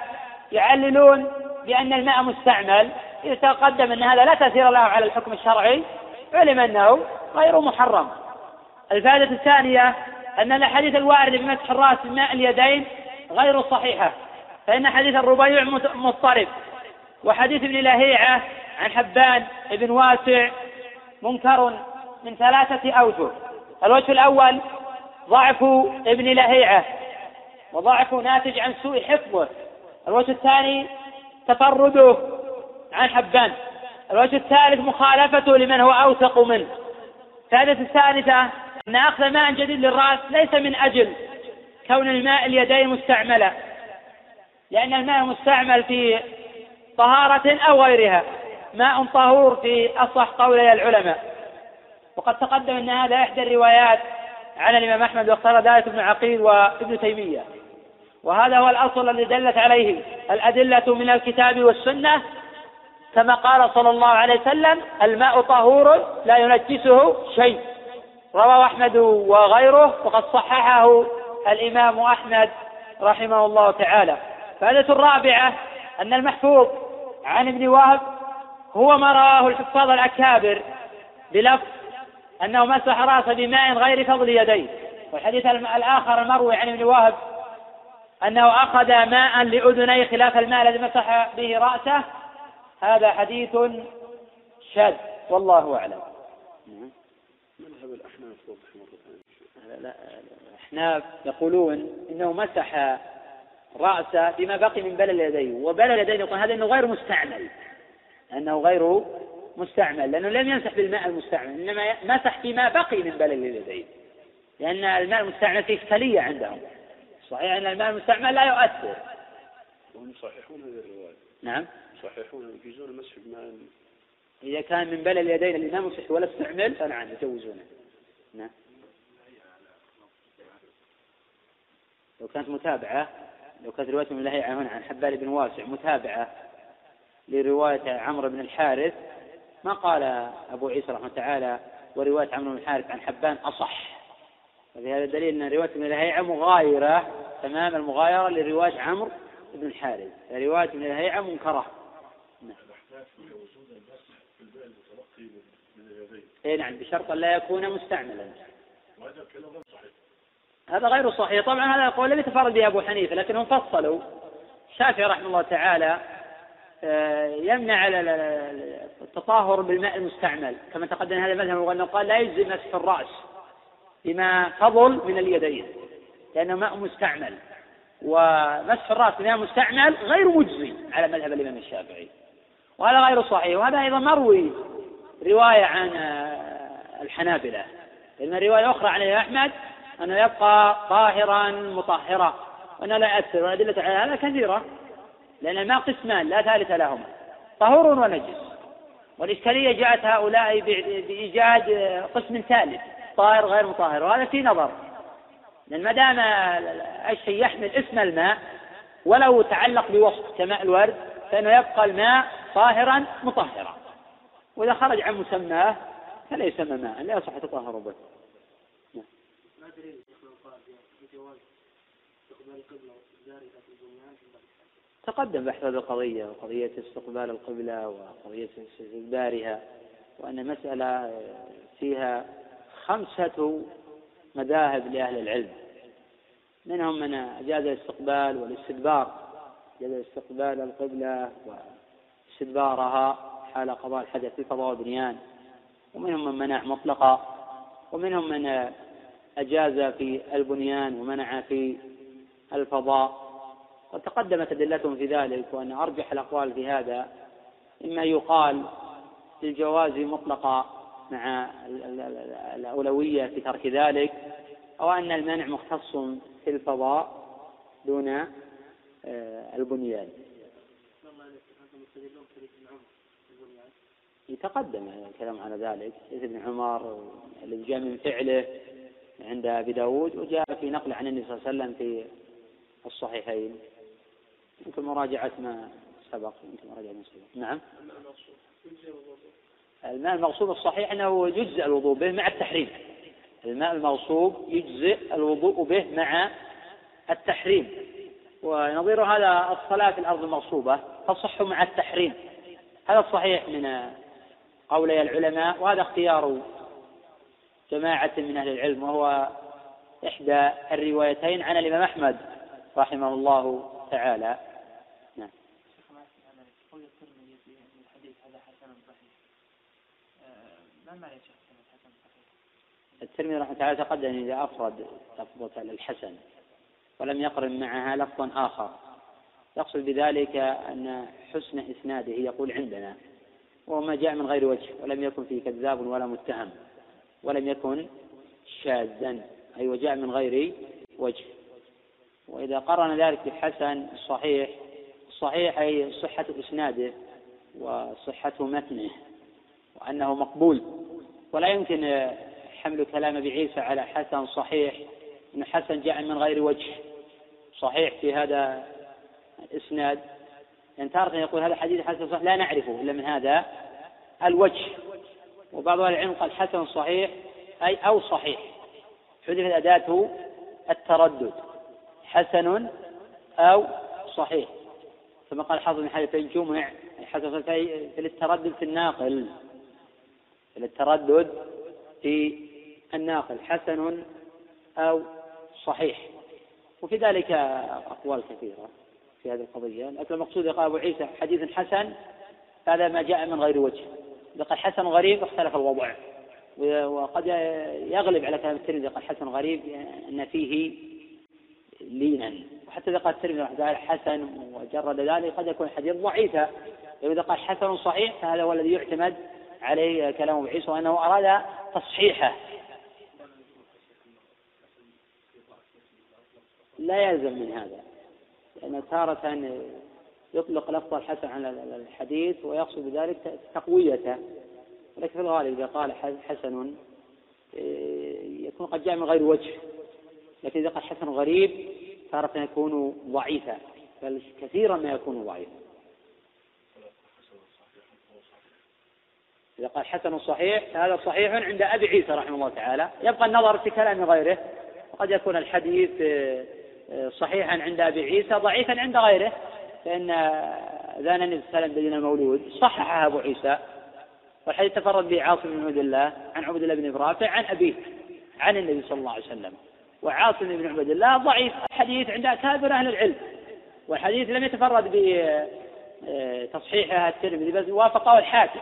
يعللون بأن الماء مستعمل. إذا تقدم أن هذا لا تأثير له على الحكم الشرعي علم أنه غير محرم. الفائدة الثانية أن الأحاديث الواردة بمسح الرأس بماء اليدين غير صحيحة فإن حديث الربيع مضطرب. وحديث ابن لهيعة عن حبان بن واسع منكر من ثلاثة أوجه. الوجه الأول ضعف ابن لهيعة وضعف ناتج عن سوء حفظه. الوجه الثاني تفرده عن حبان. الوجه الثالث مخالفته لمن هو أوثق منه. الفائدة الثالثة أن أخذ ماء جديد للرأس ليس من أجل كون الماء اليدين مستعملة لأن الماء المستعمل في طهارة أو غيرها ماء طهور في أصح قولي العلماء. وقد تقدم أن هذا إحدى الروايات عن الإمام أحمد واختار ذلك ابن عقيل وابن تيمية. وهذا هو الأصل الذي دلت عليه الأدلة من الكتاب والسنة. كما قال صلى الله عليه وسلم الماء طهور لا ينجسه شيء. رواه أحمد وغيره وقد صححه الإمام أحمد رحمه الله تعالى. فائدة الرابعة أن المحفوظ عن ابن وهب هو ما رواه الحفاظ الأكابر بلفظ أنه مسح رأسه بماء غير فضل يديه. والحديث الآخر المروي عن ابن وهب أنه أخذ ماء لأذنيه خلاف الماء الذي مسح به رأسه. هذا حديث شاذ والله أعلم. مذهب الأحناف لا الأحناف يقولون إنه مسح رأسه بما بقي من بلل يديه وبلل يديه يقول هذا إنه غير مستعمل أنه غير مستعمل لأنه لم يمسح بالماء المستعمل إنما مسح فيما بقي من بلل اليدين لأن الماء المستعمل فيه إشكالية عندهم. صحيح أن الماء المستعمل لا يؤثر. وهم يصححون هذه الرواية. نعم. يصححون يجوزون المسح بماء إذا كان من بلل اليدين اللي ما مسح ولا استعمل فنعم يجوزونه نعم. لو كانت متابعة لو كانت رواية من لهيعة هنا عن حبال بن واسع متابعة لرواية عمرو بن الحارث ما قال أبو عيسى رحمه تعالى ورواية عمرو بن الحارث عن حبان أصح. وفي هذا دليل أن رواية ابن الهيعة مغايرة تمام؟ المغايرة لرواية عمرو بن الحارث. رواية ابن الهيعة منكرة. اي نعم بشرط لا يكون مستعملا. هذا غير صحيح. طبعا هذا القول لم يتفرد به أبو حنيفة لكنهم فصلوا. الشافعي رحمه الله تعالى آه، يمنع التطهر بالماء المستعمل. كما تقدم هذا المذهب وانه قال لا يجزي مسح الرأس بما فضل من اليدين لأنه ماء مستعمل. ومسح الرأس بماء مستعمل غير مجزي على مذهب الإمام الشافعي. وهذا غير صحيح. وهذا أيضا مروي. رواية عن آه، الحنابلة. لأن رواية أخرى عن أحمد أنه يبقى طاهرا مطهرا. وانه لا ياثر والادله على هذا كثيرة. لأن الماء قسمان لا ثالث لهما. طهور ونجس. والإشكالية جاءت هؤلاء بإيجاد قسم ثالث طاهر غير مطهر. وهذا في نظر. لأن ما دام الشيء يحمل اسم الماء ولو تعلق بوصف كماء الورد فإنه يبقى الماء طاهرا مطهرا. وإذا خرج عن مسماه فلا يسمى ماء لا يصح تطهر به. ما دليل استقبال القبلة تقدم بحث هذه القضية وقضية استقبال القبلة وقضية استدبارها وأن المسألة فيها خمسة مذاهب لأهل العلم. منهم من أجاز الاستقبال والاستدبار. أجاز استقبال القبلة واستدبارها. حال قضاء الحدث في فضاء البنيان. ومنهم من منع مطلقا ومنهم من أجاز في البنيان ومنع في الفضاء. وتقدمت أدلتهم في ذلك وأن أرجح الأقوال في هذا إما يقال للجواز مطلقا مع الأولوية في ترك ذلك أو أن المنع مختص في الفضاء دون آه، البنيان. يتقدم الكلام على ذلك. حديث ابن عمر الذي جاء من فعله عند أبي داود وجاء في نقل عن النبي صلى الله عليه وسلم في الصحيحين. يمكن مراجعة ما سبق يمكن مراجعة ما سبق. نعم. الماء المغصوب الصحيح أنه يجزئ الوضوء به مع التحريم. الماء المغصوب يجزئ الوضوء به مع التحريم. ونظير هذا الصلاة في الأرض المغصوبة تصح مع التحريم. هذا الصحيح من قولي العلماء وهذا اختيار جماعة من أهل العلم وهو إحدى الروايتين عن الإمام أحمد رحمه الله تعالى. الترمذي رحمه الله تعالى تقدم إذا أفرد لفظة الحسن ولم يقرن معها لفظا آخر. يقصد بذلك أن حسن إسناده يقول عندنا. وهو ما جاء من غير وجه ولم يكن فيه كذاب ولا متهم ولم يكن شاذا أي وجاء من غير وجه. وإذا قرن ذلك بالحسن الصحيح الصحيح أي صحة إسناده وصحة متنه وأنه مقبول. ولا يمكن حمل كلام أبي عيسى على حسن صحيح أن حسن جاء من غير وجه. صحيح في هذا الإسناد يعني تارة يقول هذا حديث حسن صحيح لا نعرفه إلا من هذا الوجه. وبعض أهل العلم قال حسن صحيح أي أو صحيح. حذفت أداته التردد. حسن أو صحيح. ثم قال حافظ بن حجر جمع حسن في التردد في الناقل. في التردد في الناقل. حسن أو صحيح. وفي ذلك أقوال كثيرة. في هذه القضية. لكن المقصود قال أبو عيسى حديث حسن هذا ما جاء من غير وجه. إذا قال حسن غريب اختلف الوضع. وقد يغلب على كلام الترمذي قال حسن غريب أن فيه لينا. وحتى إذا قال الترمذي حسن وجرد ذلك قد يكون الحديث ضعيفا إذا قال حسن صحيح فهذا هو الذي يعتمد عليه كلام أبو عيسى وأنه أراد تصحيحه. لا يلزم من هذا. لأن تارة يطلق لفظ الحسن على الحديث ويقصد بذلك تقويته. ولكن في الغالب إذا قال حسن إيه، يكون قد جاء من غير وجه. لكن إذا قال حسن غريب تارة يكون ضعيفا بل كثيرا ما يكون ضعيفا. إذا قال حسن صحيح فهذا صحيح عند أبي عيسى رحمه الله تعالى. يبقى النظر في كلام غيره. وقد يكون الحديث آه، صحيحا عند أبي عيسى ضعيفا عند غيره فإن أذان النبي صلى الله عليه وسلم المولود صححها أبو عيسى. والحديث تفرد به عاصم بن عبد الله عن عبد الله بن رافع عن أبيه عن النبي صلى الله عليه وسلم. وعاصم بن عبد الله ضعيف الحديث عند أكابر أهل العلم. والحديث لم يتفرد بتصحيحها الترمذي بل وافقه الحاكم.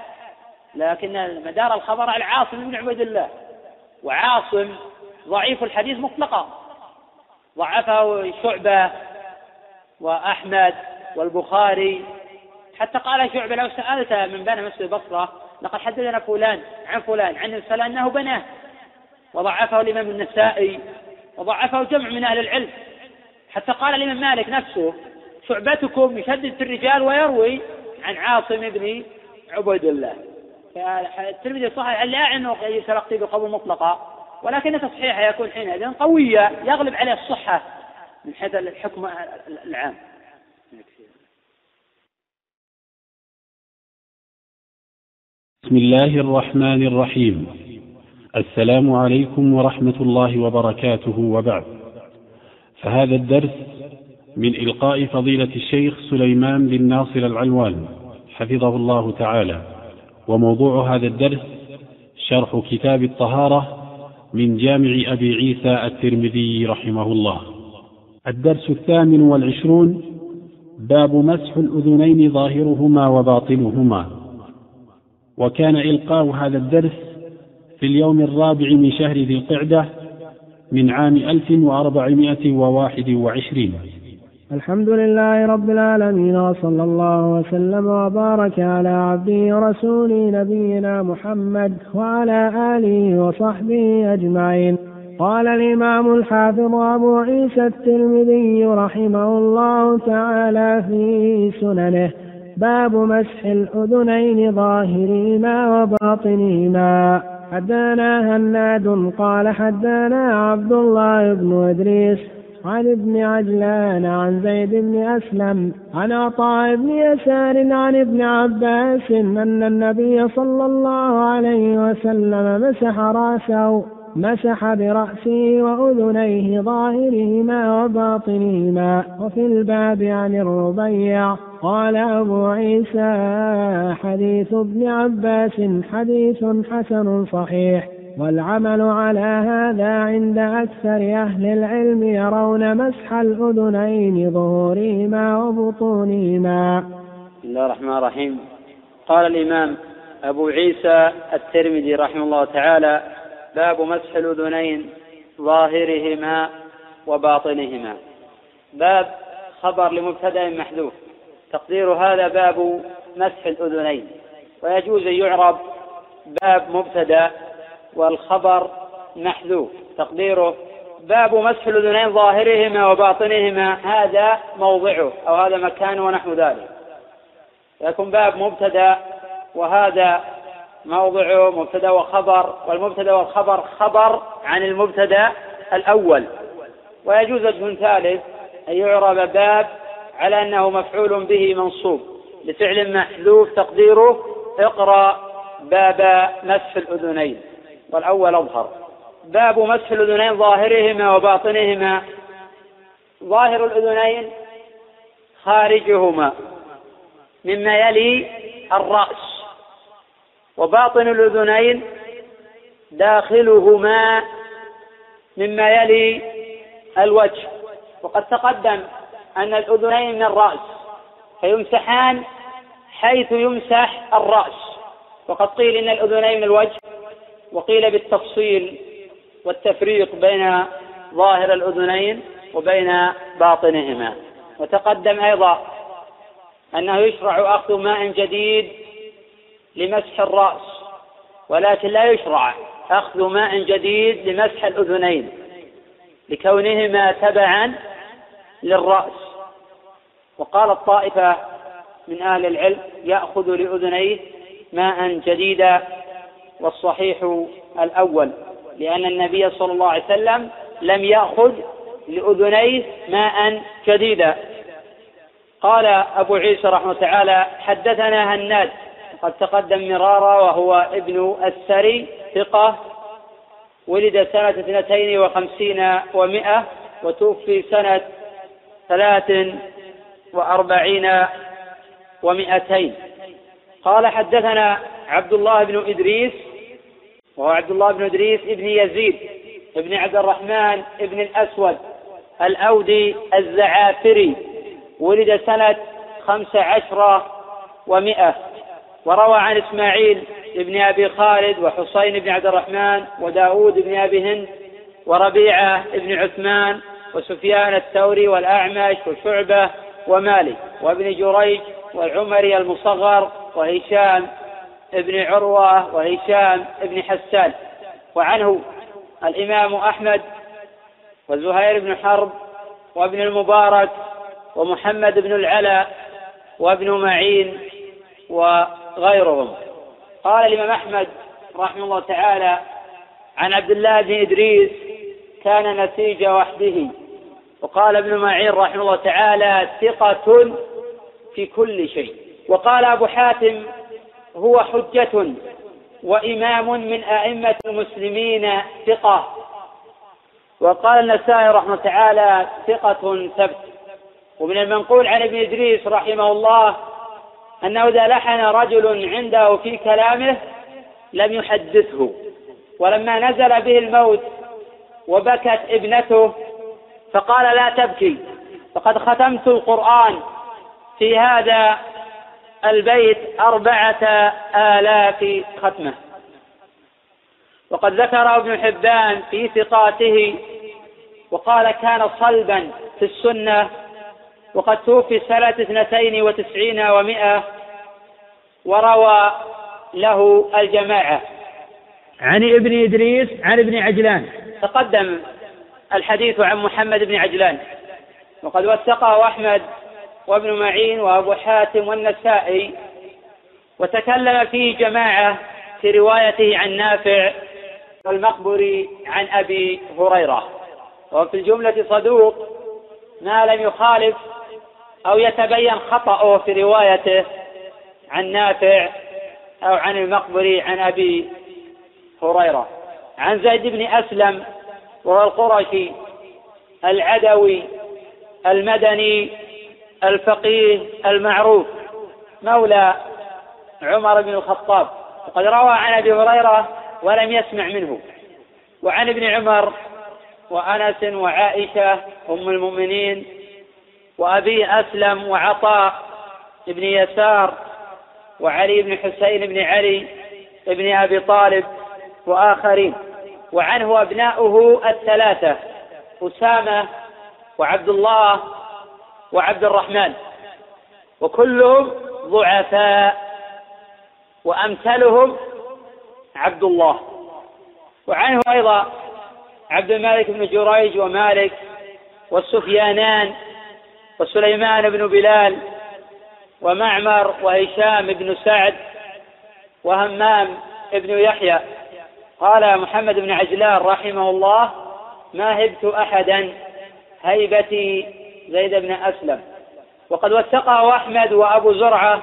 لكن مدار الخبر على عاصم بن عبد الله. وعاصم ضعيف الحديث مطلقا. ضعفه شعبة وأحمد والبخاري. حتى قال شعبة لو سألت من بنى مسجد البصرة لقد حدثنا فلان عن فلان عن السلام أنه بناه. وضعفه الإمام النسائي وضعفه جمع من أهل العلم. حتى قال الإمام مالك نفسه شعبتكم يشدد في الرجال ويروي عن عاصم بن عبيد الله. فالترمذي صحيح لا أنه يتلقي بقبول مطلقا. ولكن تصحيحه يكون حينئذ قوية يغلب عليه الصحة من حيث الحكم العام. بسم الله الرحمن الرحيم. السلام عليكم ورحمة الله وبركاته وبعد. فهذا الدرس من إلقاء فضيلة الشيخ سليمان بن ناصر العلوان حفظه الله تعالى. وموضوع هذا الدرس شرح كتاب الطهارة من جامع أبي عيسى الترمذي رحمه الله. الدرس الثامن والعشرون باب مسح الأذنين ظاهرهما وباطنهما. وكان إلقاء هذا الدرس في اليوم الرابع من شهر ذي القعدة من عام 1421 الحمد لله رب العالمين وصلى الله وسلم وبارك على عبده ورسوله نبينا محمد وعلى آله وصحبه أجمعين. قال الإمام الحافظ أبو عيسى الترمذي رحمه الله تعالى في سننه باب مسح الأذنين ظاهرهما وباطنهما. حدانا هناد قال حدانا عبد الله بن إدريس عن ابن عجلان عن زيد بن أسلم عن عطاء بن يسار عن ابن عباس أن النبي صلى الله عليه وسلم مسح رأسه مسح برأسه وأذنيه ظاهرهما وباطنهما. وفي الباب عن الربيع قال أبو عيسى حديث ابن عباس حديث حسن صحيح. والعمل على هذا عند أكثر أهل العلم يرون مسح الأذنين ظهورهما وبطونهما. بسم الله الرحمن الرحيم. قال الإمام أبو عيسى الترمذي رحمه الله تعالى باب مسح الأذنين ظاهرهما وباطنهما. باب خبر لمبتدأ محذوف. تقدير هذا باب مسح الأذنين. ويجوز أن يعرب باب مبتدأ والخبر محذوف. تقديره باب مسح الأذنين ظاهرهما وباطنهما. هذا موضعه أو هذا مكانه ونحو ذلك. يكون باب مبتدأ وهذا موضعه مبتدأ وخبر. والمبتدأ والخبر خبر عن المبتدأ الأول. ويجوز وجه ثالث أن يعرب باب على أنه مفعول به منصوب. لفعل محذوف تقديره اقرأ باب مسح الأذنين. والأول أظهر. باب مسح الأذنين ظاهرهما وباطنهما. ظاهر الأذنين خارجهما. مما يلي الرأس. وباطن الأذنين داخلهما. مما يلي الوجه. وقد تقدم أن الأذنين من الرأس. فيمسحان حيث يمسح الرأس. وقد قيل إن الأذنين من الوجه. وقيل بالتفصيل والتفريق بين ظاهر الأذنين وبين باطنهما. وتقدم أيضا أنه يشرع أخذ ماء جديد لمسح الرأس ولكن لا يشرع أخذ ماء جديد لمسح الأذنين لكونهما تبعا للرأس. وقال الطائفة من أهل العلم يأخذ لأذنيه ماء جديدا والصحيح الأول لأن النبي صلى الله عليه وسلم لم يأخذ لأذنيه ماء جديدا قال أبو عيسى رحمه تعالى حدثنا هناد قد تقدم مرارا وهو ابن السري ثقة ولد سنة اثنتين وخمسين ومائة وتوفي سنة ثلاث وأربعين ومائتين. قال حدثنا عبد الله بن إدريس وهو عبد الله بن إدريس ابن يزيد ابن عبد الرحمن ابن الأسود الأودي الزعافري. ولد سنة خمس عشر ومائة وروى عن إسماعيل ابن أبي خالد وحسين بن عبد الرحمن وداود بن أبي هند وربيعة بن عثمان وسفيان الثوري والأعمش وشعبة ومالك وابن جريج والعمري المصغر وهشام ابن عروة وهشام ابن حسان وعنه الإمام أحمد وزهير بن حرب وابن المبارك ومحمد بن العلا وابن معين وغيرهم. قال الإمام أحمد رحمه الله تعالى عن عبد الله بن إدريس كان نسيج وحده وقال ابن معين رحمه الله تعالى ثقة في كل شيء وقال أبو حاتم هو حجة وإمام من أئمة المسلمين ثقة. وقال النسائي رحمه تعالى ثقة ثبت. ومن المنقول عن ابن إدريس رحمه الله أنه إذا لحن رجل عنده في كلامه لم يحدثه. ولما نزل به الموت وبكت ابنته فقال لا تبكي فقد ختمت القرآن في هذا البيت أربعة آلاف ختمة. وقد ذكر ابن حبان في ثقاته وقال كان صلبا في السنة وقد توفي سنة اثنتين وتسعين ومائة وروى له الجماعة. عن ابن إدريس عن ابن عجلان. تقدم الحديث عن محمد بن عجلان. وقد وثقه أحمد وابن معين وأبو حاتم والنسائي وتكلم فيه جماعة في روايته عن نافع والمقبري عن أبي هريرة. وفي الجملة صدوق ما لم يخالف أو يتبين خطأه في روايته عن نافع أو عن المقبري عن أبي هريرة. عن زيد بن أسلم وهو القرشي العدوي المدني الفقيه المعروف مولى عمر بن الخطاب. وقد روى عن أبي هريرة ولم يسمع منه. وعن ابن عمر وأنس وعائشة أم المؤمنين وأبي أسلم وعطاء بن يسار وعلي بن حسين بن علي بن أبي طالب وآخرين. وعنه أبناؤه الثلاثة أسامة وعبد الله وعبد الرحمن. وكلهم ضعفاء وأمثلهم عبد الله. وعنه أيضا عبد الملك بن جريج ومالك والسفيانان وسليمان بن بلال ومعمر وهشام بن سعد وهمام بن يحيى. قال محمد بن عجلان رحمه الله ما هبت أحدا هيبتي زيد بن أسلم. وقد وثقه أحمد وأبو زرعة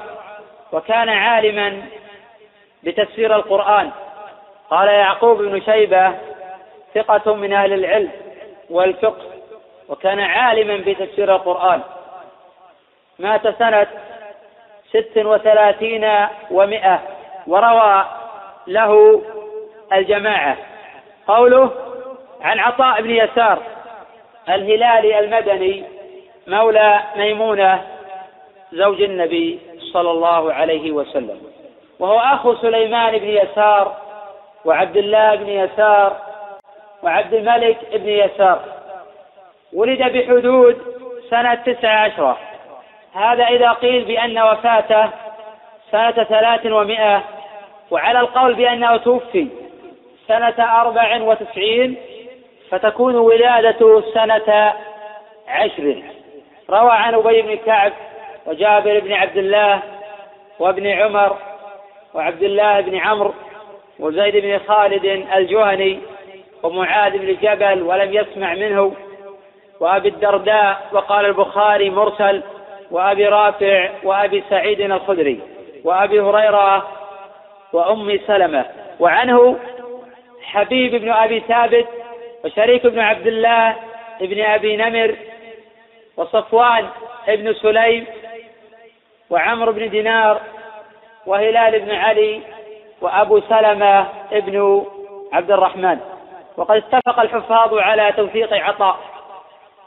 وكان عالما بتفسير القرآن. قال يعقوب بن شيبة ثقة من أهل العلم والفقه وكان عالما بتفسير القرآن. مات سنة ست وثلاثين ومائة وروى له الجماعة. قوله عن عطاء بن يسار الهلالي المدني مولى ميمونة زوج النبي صلى الله عليه وسلم. وهو أخو سليمان بن يسار وعبد الله بن يسار وعبد الملك بن يسار. ولد بحدود سنة تسع عشرة هذا إذا قيل بأن وفاته سنة ثلاث ومائة وعلى القول بأنه توفي سنة أربع وتسعين فتكون ولادته سنة عشر. روى عن أبي بن كعب وجابر بن عبد الله وابن عمر وعبد الله بن عمرو وزيد بن خالد الجهني ومعاذ بن جبل ولم يسمع منه وأبي الدرداء وقال البخاري مرسل وأبي رافع وأبي سعيد الخدري وأبي هريرة وأم سلمة. وعنه حبيب بن أبي ثابت وشريك بن عبد الله بن أبي نمر وصفوان بن سليم وعمرو بن دينار وهلال بن علي وأبو سلمة بن عبد الرحمن. وقد اتفق الحفاظ على توثيق عطاء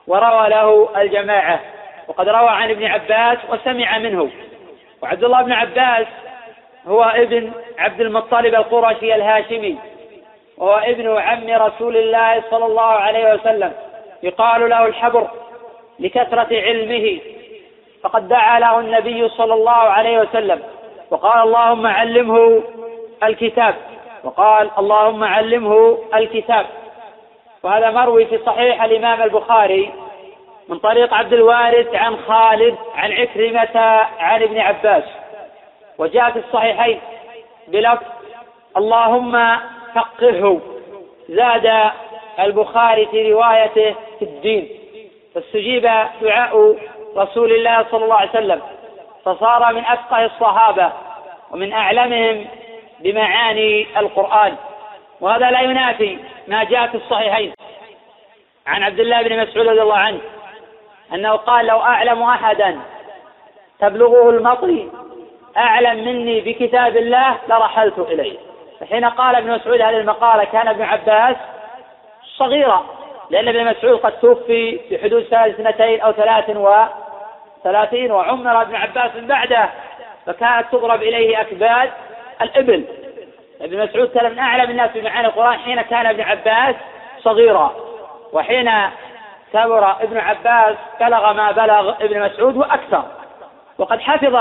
وروى له الجماعة. وقد روى عن ابن عباس وسمع منه. وعبد الله بن عباس هو ابن عبد المطلب القرشي الهاشمي. وهو ابن عم رسول الله صلى الله عليه وسلم. يقال له الحبر. لكثرة علمه. فقد دعا له النبي صلى الله عليه وسلم وقال اللهم علمه الكتاب. وقال اللهم علمه الكتاب. وهذا مروي في صحيح الإمام البخاري من طريق عبد الوارث عن خالد عن عكرمة عن ابن عباس. وجاء في الصحيحين بلفظ اللهم فقهه. زاد البخاري في روايته في الدين. فاستجيب دعاء رسول الله صلى الله عليه وسلم فصار من أفقه الصحابة ومن أعلمهم بمعاني القرآن. وهذا لا ينافي ما جاء في الصحيحين. عن عبد الله بن مسعود رضي الله عنه أنه قال لو أعلم أحدا تبلغه المطي أعلم مني بكتاب الله لرحلت إليه. فحين قال ابن مسعود هذه المقالة كان ابن عباس صغيرا. لأن ابن مسعود قد توفي في حدود سنة اثنتين أو ثلاث وثلاثين وعمر ابن عباس من بعده فكانت تضرب إليه أكباد الإبل. ابن مسعود كان من أعلم الناس بمعاني القرآن حين كان ابن عباس صغيرا وحين كبر ابن عباس بلغ ما بلغ ابن مسعود وأكثر. وقد حفظ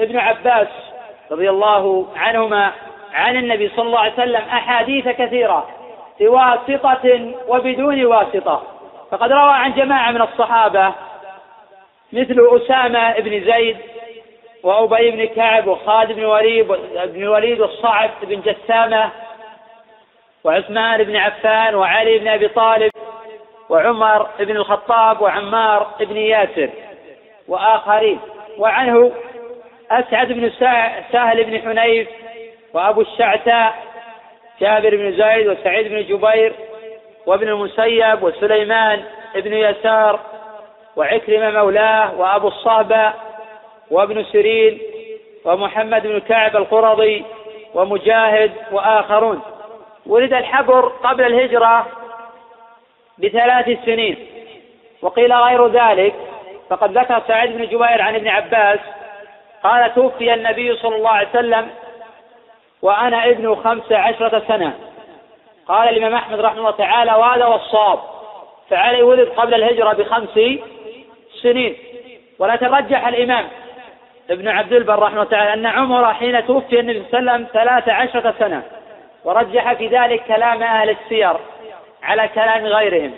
ابن عباس رضي الله عنهما عن النبي صلى الله عليه وسلم أحاديث كثيرة. بواسطة وبدون واسطة. فقد روى عن جماعة من الصحابة مثل أسامة بن زيد وأبي بن كعب وخالد بن وليد بن الوليد والصعب بن جسامة وعثمان بن عفان وعلي بن أبي طالب وعمر بن الخطاب وعمار بن ياسر وآخرين. وعنه أسعد بن سهل بن حنيف وأبو الشعثاء جابر بن زيد وسعيد بن جبير وابن المسيب وسليمان بن يسار وعكرمة مولاه وأبو الصهبة وابن سيرين ومحمد بن كعب القرظي ومجاهد وآخرون. ولد الحبر قبل الهجرة بثلاث سنين. وقيل غير ذلك فقد ذكر سعيد بن جبير عن ابن عباس قال توفي النبي صلى الله عليه وسلم وأنا ابن خمس عشرة سنة. قال الإمام أحمد رحمه الله تعالى وهذا هو الصواب. فعلي ولد قبل الهجرة بخمس سنين. ولكن رجح الإمام ابن عبد البر رحمه الله تعالى أن عمر حين توفي النبي صلى الله عليه وسلم ثلاث عشرة سنة. ورجح في ذلك كلام أهل السير على كلام غيرهم.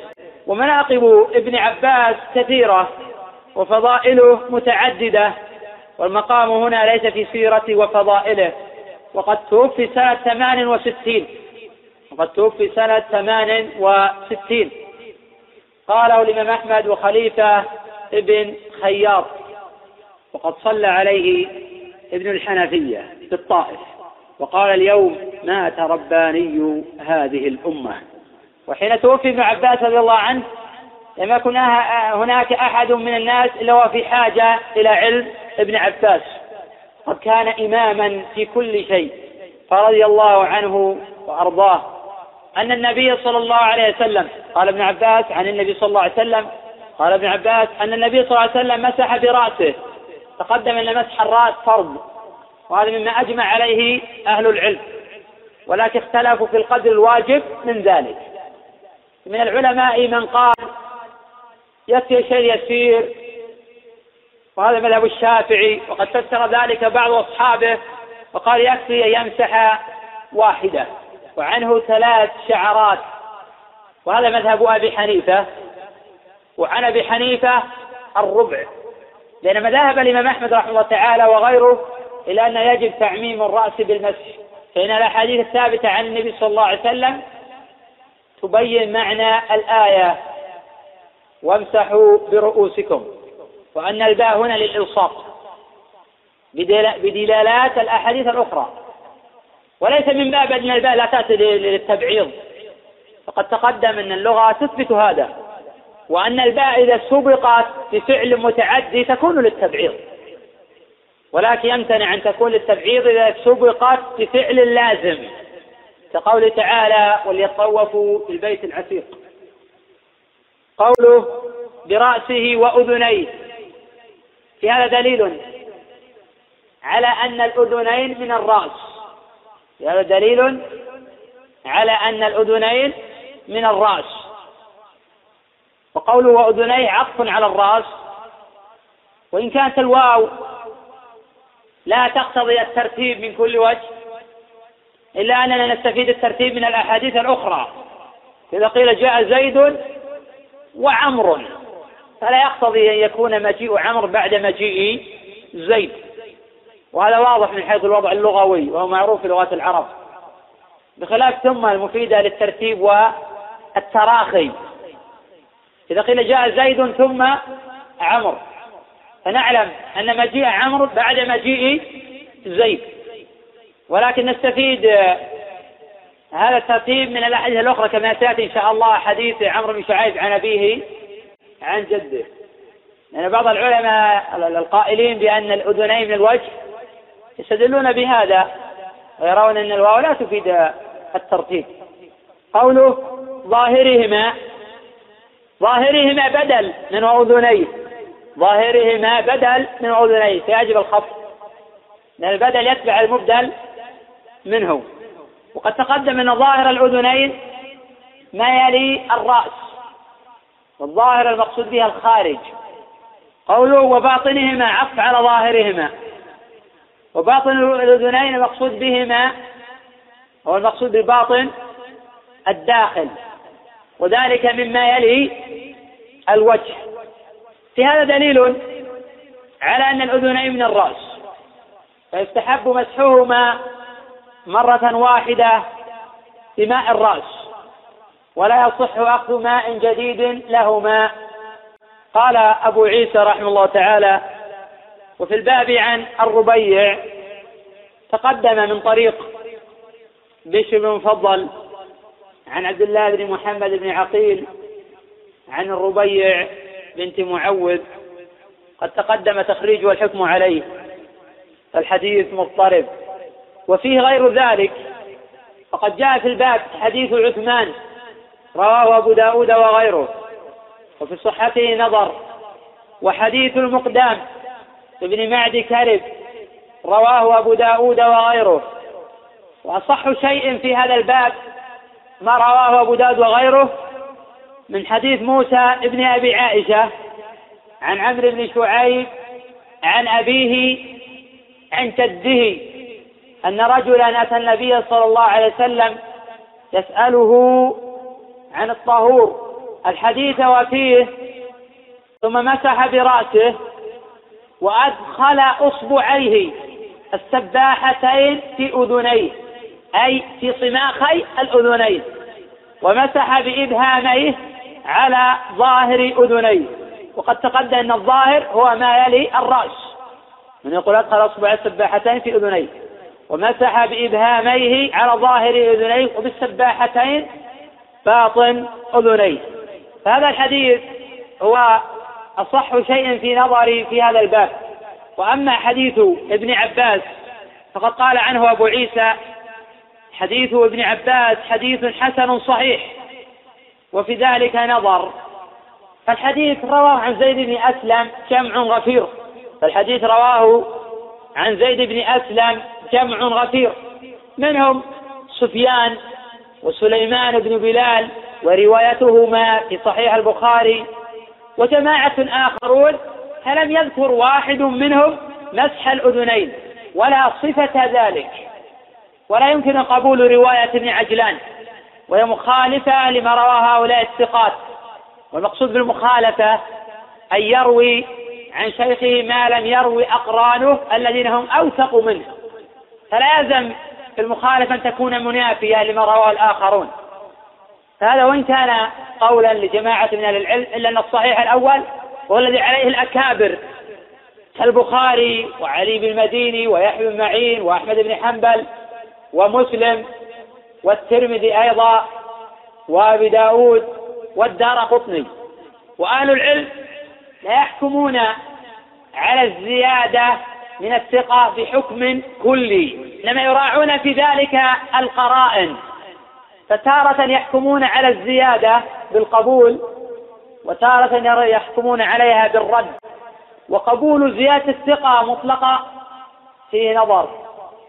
ومناقب ابن عباس كثيرة وفضائله متعددة والمقام هنا ليس في سيرة وفضائله. وقد توفي سنة ثمان وستين. وقد توفي سنة ثمان وستين. قاله الإمام أحمد وخليفة ابن خياط. وقد صلى عليه ابن الحنفية في الطائف. وقال اليوم مات رباني هذه الأمة. وحين توفي ابن عباس رضي الله عنه لم يكن هناك أحد من الناس إلا هو في حاجة إلى علم ابن عباس. قد كان إماما في كل شيء فرضي الله عنه وأرضاه. أن النبي صلى الله عليه وسلم قال ابن عباس عن النبي صلى الله عليه وسلم قال ابن عباس أن النبي صلى الله عليه وسلم مسح برأسه تقدم أن مسح الرأس فرض وهذا مما أجمع عليه أهل العلم. ولكن اختلفوا في القدر الواجب من ذلك. من العلماء من قال يكفي شيء يسير وهذا مذهب الشافعي وقد فسر ذلك بعض أصحابه وقال يكفي أن يمسح واحدة وعنه ثلاث شعرات. وهذا مذهب أبي حنيفة وعن أبي حنيفة الربع. لأن مذاهب الإمام أحمد رحمه الله تعالى وغيره إلى أن يجب تعميم الرأس بالمسح. فإن الأحاديث الثابتة عن النبي صلى الله عليه وسلم تبين معنى الآية وامسحوا برؤوسكم وأن الباء هنا للإلصاق. بدلالات الأحاديث الأخرى. وليس من باب أن الباء لا تأتي للتبعيض. فقد تقدم أن اللغة تثبت هذا. وأن الباء إذا سبقت بفعل متعدي تكون للتبعيض. ولكن يمتنع أن تكون للتبعيض إذا سبقت بفعل لازم. كقوله تعالى وليطوفوا في البيت العتيق قوله برأسه وأذنيه في هذا دليل على أن الأذنين من الرأس. في هذا دليل على أن الأذنين من الرأس. وقوله وأذنيه عطف على الرأس. وإن كانت الواو لا تقتضي الترتيب من كل وجه إلا أننا نستفيد الترتيب من الأحاديث الأخرى. إذا قيل جاء زيد وعمر. فلا يقتضي أن يكون مجيء عمرو بعد مجيء زيد. وهذا واضح من حيث الوضع اللغوي وهو معروف في لغات العرب. بخلاف ثم المفيدة للترتيب والتراخي. إذا قيل جاء زيد ثم عمرو فنعلم أن مجيء عمرو بعد مجيء زيد. ولكن نستفيد هذا الترتيب من الأحاديث الأخرى كما سيأتي إن شاء الله حديث عمرو بن شعيب عن أبيه عن جده. لأن بعض العلماء القائلين بأن الأذنين من الوجه يستدلون بهذا ويرون أن الواو لا تفيد الترتيب. قوله ظاهرهما ظاهرهما بدل من وأذنيه ظاهرهما بدل من وأذنيه فيجب الخفض. لأن البدل يتبع المبدل منه. وقد تقدم أن ظاهر الأذنين ما يلي الرأس. والظاهر المقصود بها الخارج. قوله وباطنهما عطف على ظاهرهما. وباطن الأذنين المقصود بهما هو المقصود بالباطن الداخل. وذلك مما يلي الوجه. في هذا دليل على أن الأذنين من الرأس. فيستحب مسحهما مرة واحدة بماء الرأس. ولا يصح أخذ ماء جديد لهما. قال أبو عيسى رحمه الله تعالى وفي الباب عن الربيع تقدم من طريق بشر بن مفضل عن عبد الله بن محمد بن عقيل عن الربيع بنت معوذ. قد تقدم تخريج والحكم عليه الحديث مضطرب. وفيه غير ذلك فقد جاء في الباب حديث عثمان رواه أبو داود وغيره. وفي صحته نظر وحديث المقدام. ابن معد كرب رواه أبو داود وغيره. وأصح شيء في هذا الباب ما رواه أبو داود وغيره من حديث موسى ابن أبي عائشة عن عمرو بن شعيب عن أبيه عن جده أن رجلا أتى النبي صلى الله عليه وسلم يسأله عن الطهور الحديث وفيه ثم مسح برأسه وأدخل أصبعيه السباحتين في أذنيه أي في صماخي الأذنين ومسح بإبهاميه على ظاهر أذنيه. وقد تقدم أن الظاهر هو ما يلي الرأس. من يقول أدخل أصبع السباحتين في أذنيه ومسح بإبهاميه على ظاهر أذنيه وبالسباحتين باطن أذنيه. فهذا الحديث هو أصح شيء في نظري في هذا الباب. وأما حديث ابن عباس فقد قال عنه أبو عيسى حديث ابن عباس حديث حسن صحيح وفي ذلك نظر. فالحديث رواه عن زيد بن أسلم جمع غفير. فالحديث رواه عن زيد بن أسلم جمع غفير. منهم سفيان وسليمان بن بلال وروايتهما في صحيح البخاري وجماعة آخرون فلم يذكر واحد منهم مسح الأذنين ولا صفة ذلك. ولا يمكن قبول رواية ابن عجلان وهي مخالفة لما روى هؤلاء الثقات. والمقصود بالمخالفة أن يروي عن شيخه ما لم يروي أقرانه الذين هم أوثق منه. فلا يلزم المخالفة أن تكون منافية لما رواه الآخرون. فهذا وإن كان قولا لجماعة من أهل العلم إلا أن الصحيح الأول هو الذي عليه الأكابر كالبخاري وعلي بن المديني ويحيى بن معين وأحمد بن حنبل ومسلم والترمذي أيضا وأبي داود والدار قطني. وأهل العلم لا يحكمون على الزيادة من الثقة بحكم كلي. إنما يراعون في ذلك القرائن. فتارة يحكمون على الزيادة بالقبول وتارة يحكمون عليها بالرد. وقبول زيادة الثقة مطلقة فيه نظر.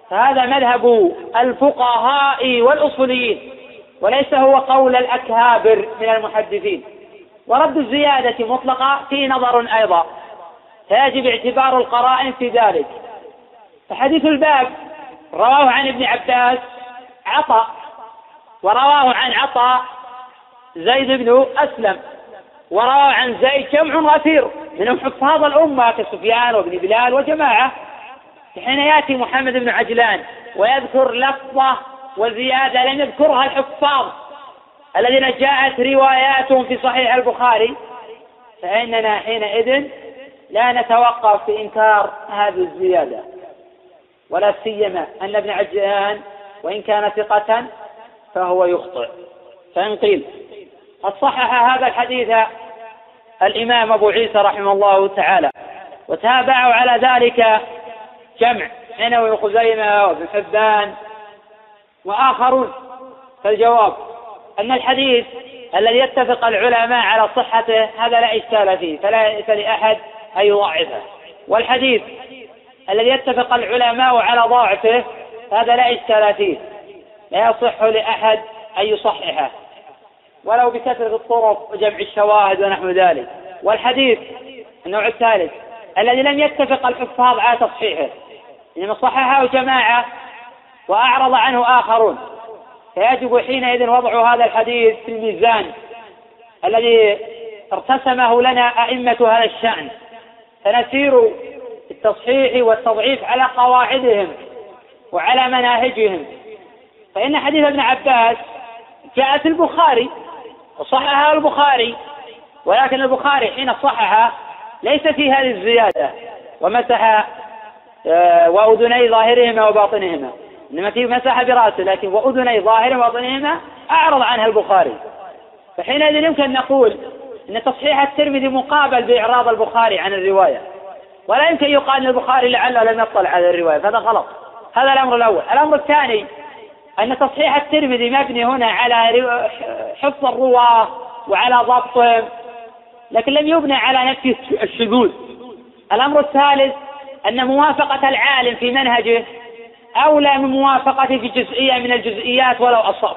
فهذا مذهب الفقهاء والأصوليين وليس هو قول الأكابر من المحدثين. ورد الزيادة مطلقة فيه نظر أيضا. فيجب اعتبار القرائن في ذلك. فحديث الباب رواه عن ابن عباس عطاء ورواه عن عطاء زيد بن أسلم. وروى عن زيد جمع غفير. منهم حفاظ الأمة كسفيان وابن بلال وجماعة. حين يأتي محمد بن عجلان ويذكر لفظة وزيادة لم يذكرها الحفاظ الذين جاءت رواياتهم في صحيح البخاري. فإننا حينئذ لا نتوقف في إنكار هذه الزيادة. ولا سيما أن ابن عجلان وإن كان ثقة فهو يخطئ. فإن قيل قد صحح هذا الحديث الإمام أبو عيسى رحمه الله تعالى وتابعوا على ذلك جمع حنوي وخزيمة وابن حبان وآخرون. فالجواب أن الحديث الذي يتفق العلماء على صحته هذا لا إشكال فيه فلا لأحد أن يضعفه. والحديث الذي يتفق العلماء على ضعفه هذا لا إشكال فيه لا يصح لأحد أن يصححه. ولو بكثرة الطرق وجمع الشواهد ونحو ذلك. والحديث النوع الثالث الذي لم يتفق الحفاظ على تصحيحه. إنما صححه جماعة وأعرض عنه آخرون. فيجب حينئذ وضع هذا الحديث في الميزان الذي ارتسمه لنا أئمة هذا الشأن. فنسير التصحيح والتضعيف على قواعدهم وعلى مناهجهم. فإن حديث ابن عباس جاء في البخاري وصححها البخاري ولكن البخاري حين صححه ليس في هذه الزيادة ومسح آه، وأذني ظاهرهما وباطنهما. إنما في مسح برأسه لكن وأذني ظاهرهما وباطنهما أعرض عنها البخاري. فحينئذ يمكن أن نقول أن تصحيح الترمذي مقابل بإعراض البخاري عن الرواية. ولا يمكن يقال أن البخاري لعله لم يطلع على الرواية فهذا غلط. هذا الأمر الأول. الأمر الثاني أن تصحيح الترمذي مبني هنا على حفظ الرواة وعلى ضبطهم لكن لم يبنى على نفي الشذوذ الأمر الثالث أن موافقة العالم في منهجه أولى من موافقته في جزئية من الجزئيات ولو أصاب.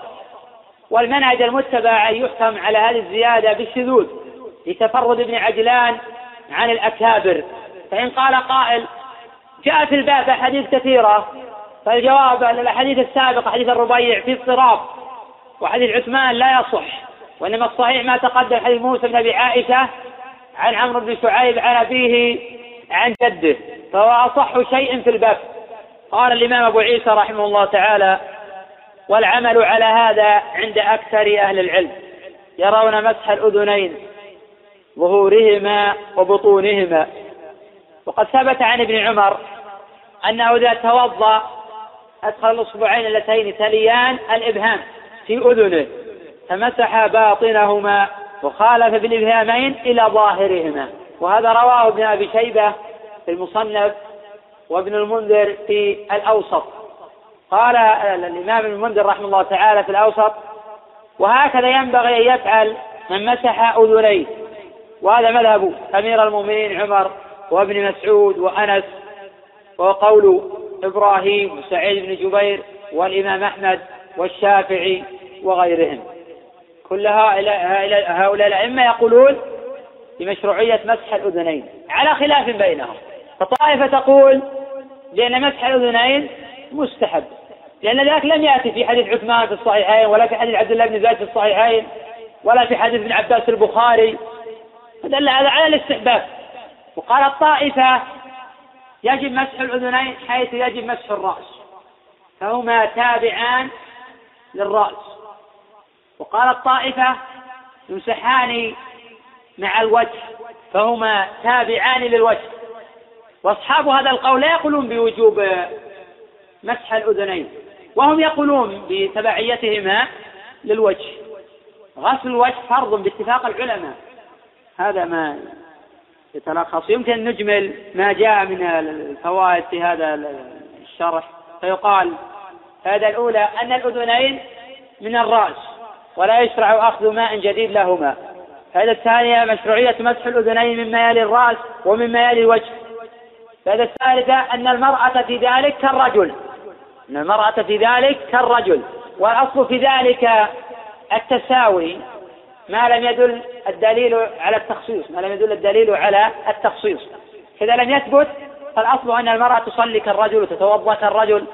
والمنهج المتبع يحكم على هذه الزيادة بالشذوذ لتفرد ابن عجلان عن الأكابر. فإن قال قائل جاء في الباب أحاديث كثيرة فالجواب أن الأحاديث السابقة حديث الربيع في اضطراب وحديث عثمان لا يصح وإنما الصحيح ما تقدم حديث موسى بن أبي عائشة عن عمرو بن شعيب عن أبيه عن جده فهو أصح شيء في الباب. قال الإمام أبو عيسى رحمه الله تعالى والعمل على هذا عند أكثر أهل العلم يرون مسح الأذنين ظهورهما وبطونهما. وقد ثبت عن ابن عمر أنه إذا توضأ أدخل الأصبعين اللتين تليان الإبهام في أذنه فمسح باطنهما وخالف بالإبهامين إلى ظاهرهما. وهذا رواه ابن أبي شيبة في المصنف وابن المنذر في الأوسط. قال الإمام ابن المنذر رحمه الله تعالى في الأوسط وهكذا ينبغي أن يفعل من مسح أذنيه. وهذا مذهب أمير المؤمنين عمر وابن مسعود وأنس وقول إبراهيم وسعيد بن جبير والإمام أحمد والشافعي وغيرهم. كل هؤلاء الأئمة يقولون بمشروعية مسح الأذنين على خلاف بينهم. فطائفة تقول بأن مسح الأذنين مستحب لأن ذلك لم يأتي في حديث عثمان في الصحيحين ولا في حديث عبد الله بن زيد في الصحيحين ولا في حديث ابن عباس البخاري. فدل هذا على الاستحباب. وقال الطائفة يجب مسح الأذنين حيث يجب مسح الرأس. فهما تابعان للرأس. وقال الطائفة يمسحان مع الوجه فهما تابعان للوجه. وأصحاب هذا القول لا يقولون بوجوب مسح الأذنين وهم يقولون بتبعيتهما للوجه. غسل الوجه فرض باتفاق العلماء. هذا ما يتلخص. يمكن أن نجمل ما جاء من الفوائد في هذا الشرح. فيقال هذا الأولى أن الأذنين من الرأس ولا يشرع أخذ ماء جديد لهما. هذا الثانية مشروعية مسح الأذنين مما يلي الرأس ومما يلي الوجه. هذا الثالثة أن المرأة في ذلك كالرجل. أن المرأة في ذلك كالرجل. والأصل في ذلك التساوي ما لم يدل الدليل على التخصيص ما لم يدل الدليل على التخصيص. إذا لم يثبت فالأصل أن المرأة تصلي كالرجل وتتوضأ كالرجل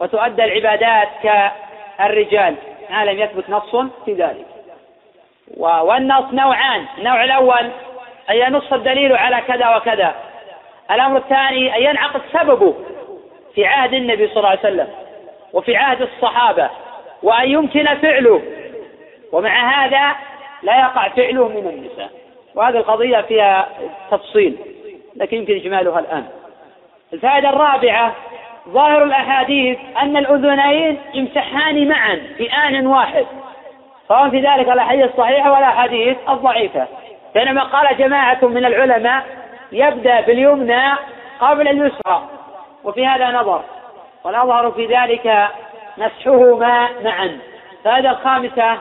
وتؤدى العبادات كالرجال. ما لم يثبت نص في ذلك. والنص نوعان. النوع الأول أن ينص الدليل على كذا وكذا. الأمر الثاني أن ينعقد سببه في عهد النبي صلى الله عليه وسلم وفي عهد الصحابة وأن يمكن فعله. ومع هذا لا يقع فعله من النساء. وهذه القضية فيها تفصيل لكن يمكن إجمالها الآن. الفائدة الرابعة ظاهر الأحاديث أن الأذنين يمسحان معا في آن واحد. سواء في ذلك الأحاديث الصحيحة والأحاديث الضعيفة بينما قال جماعة من العلماء يبدأ باليمنى قبل اليسرى. وفي هذا نظر. والأظهر في ذلك مسحهما معا. فهذا الخامسة